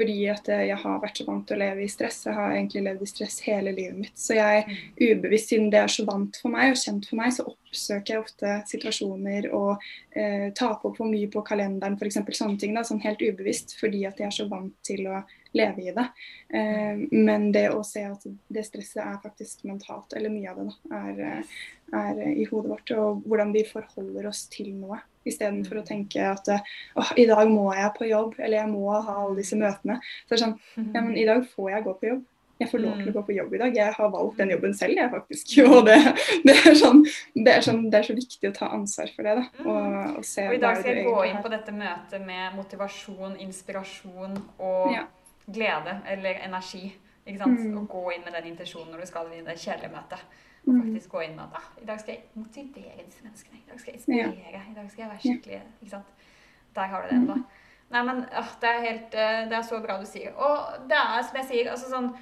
B: fordi at jeg har vært så vant til å leve i stress. Jeg har egentlig levd i stress hele livet mitt. Så jeg er ubevisst, siden det er så vant for meg og kjent for meg, så oppsøker jeg ofte situasjoner og eh, tar på for mye på kalenderen, f.eks. sånne ting. da, Sånn helt ubevisst fordi at jeg er så vant til å leve i det. Eh, men det å se at det stresset er faktisk mentalt, eller mye av det, da, er, eh, er i hodet vårt. Og hvordan vi forholder oss til noe. Istedenfor å tenke at åh, i dag må jeg på jobb, eller jeg må ha alle disse møtene. Så det er sånn, ja, men i dag får jeg gå på jobb. Jeg får lov til å gå på jobb i dag. Jeg har valgt den jobben selv, jeg faktisk. Og det, det, er, sånn, det, er, sånn, det er, så viktig å ta ansvar for det. da. Og,
A: og, og I dag skal jeg gå inn på dette møtet med motivasjon, inspirasjon og ja glede eller energi. ikke sant? Mm. Og gå inn med den intensjonen når du skal inn i det kjedelige møtet. Og mm. faktisk gå inn med at ah, i dag skal jeg motivere disse menneskene. I dag skal jeg inspirere. I dag skal jeg være skikkelig ikke sant? Der har du den, da. Mm. Nei, men ah, det er helt eh, Det er så bra du sier. Og det er som jeg sier, altså sånn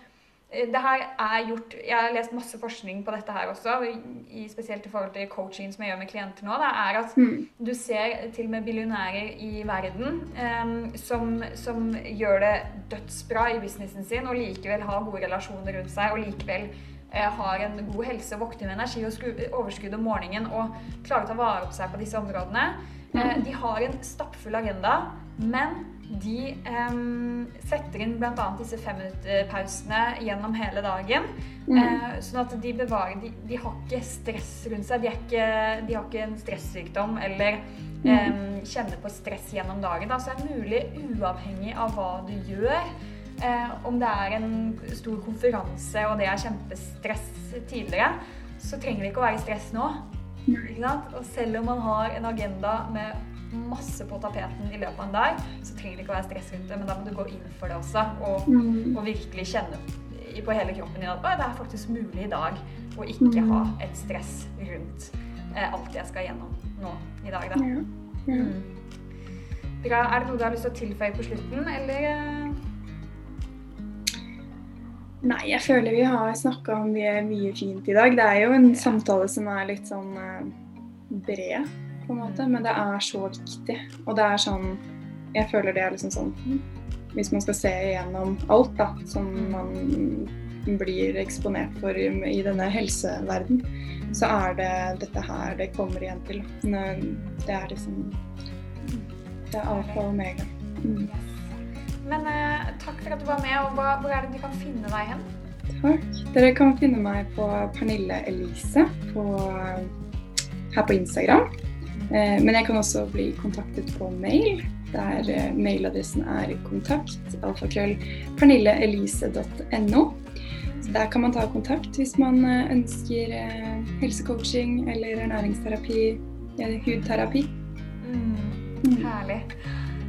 A: Eh, det her er gjort, Jeg har lest masse forskning på dette her også, i, spesielt i forhold til coaching som jeg gjør med klienter nå. Det er at mm. du ser til og med billionærer i verden um, som, som, gjør det dødsbra i businessen sin og likevel har gode relasjoner rundt seg og likevel har en god helse, våkner med energi og overskudd om morgenen og klarer å ta vare på seg på disse områdene. Uh, de har en stappfull agenda, men de um, setter inn bl.a. disse femminutterpausene gjennom hele dagen. Mm. Sånn at de bevarer de, de, har ikke stress rundt seg. De, ikke, de har ikke en stressykdom eller mm. kjenner på stress gjennom dagen. Da. Så er mulig, uavhengig av hva du gjør, uh, om det er en stor konferanse og det er kjempestress tidligere, så trenger det ikke å være stress nå. Og selv om man har en agenda med masse på tapeten i løpet av en dag, så trenger det ikke å være stress rundt det, men da må du gå inn for det også. Og, mm. og virkelig kjenne på hele kroppen din at det er faktisk mulig i dag å ikke ha mm. et stress rundt eh, alt jeg skal gjennom nå i dag, da. Mm. Bra. Er det noe du har lyst til å tilføye på slutten, eller? Eh?
B: Nei, jeg føler vi har snakka om mye, fint i dag. Det er jo en samtale som er litt sånn uh, bred på en måte, men det er så viktig. Og det er sånn Jeg føler det er liksom sånn Hvis man skal se igjennom alt da, som man blir eksponert for i, i denne helseverden, så er det dette her det kommer igjen til. Det er liksom Det er alfa og omega. Mm.
A: Men eh, takk for at du var med. og hva, Hvor er det de kan finne deg hen?
B: Takk. Dere kan finne meg på Pernille Elise på, her på Instagram. Eh, men jeg kan også bli kontaktet på mail, der eh, mailadressen er kontakt alfakrøll pernilleelise.no. Så Der kan man ta kontakt hvis man eh, ønsker helsecoaching eller ernæringsterapi, hudterapi.
A: Mm, mm. Herlig.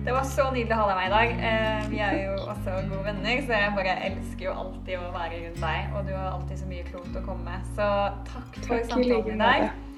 A: Det var så nydelig å ha deg med i dag. Vi er jo også gode venner, så jeg bare elsker jo alltid å være rundt deg. Og du har alltid så mye klokt å komme med. Så takk for takk samtalen i dag.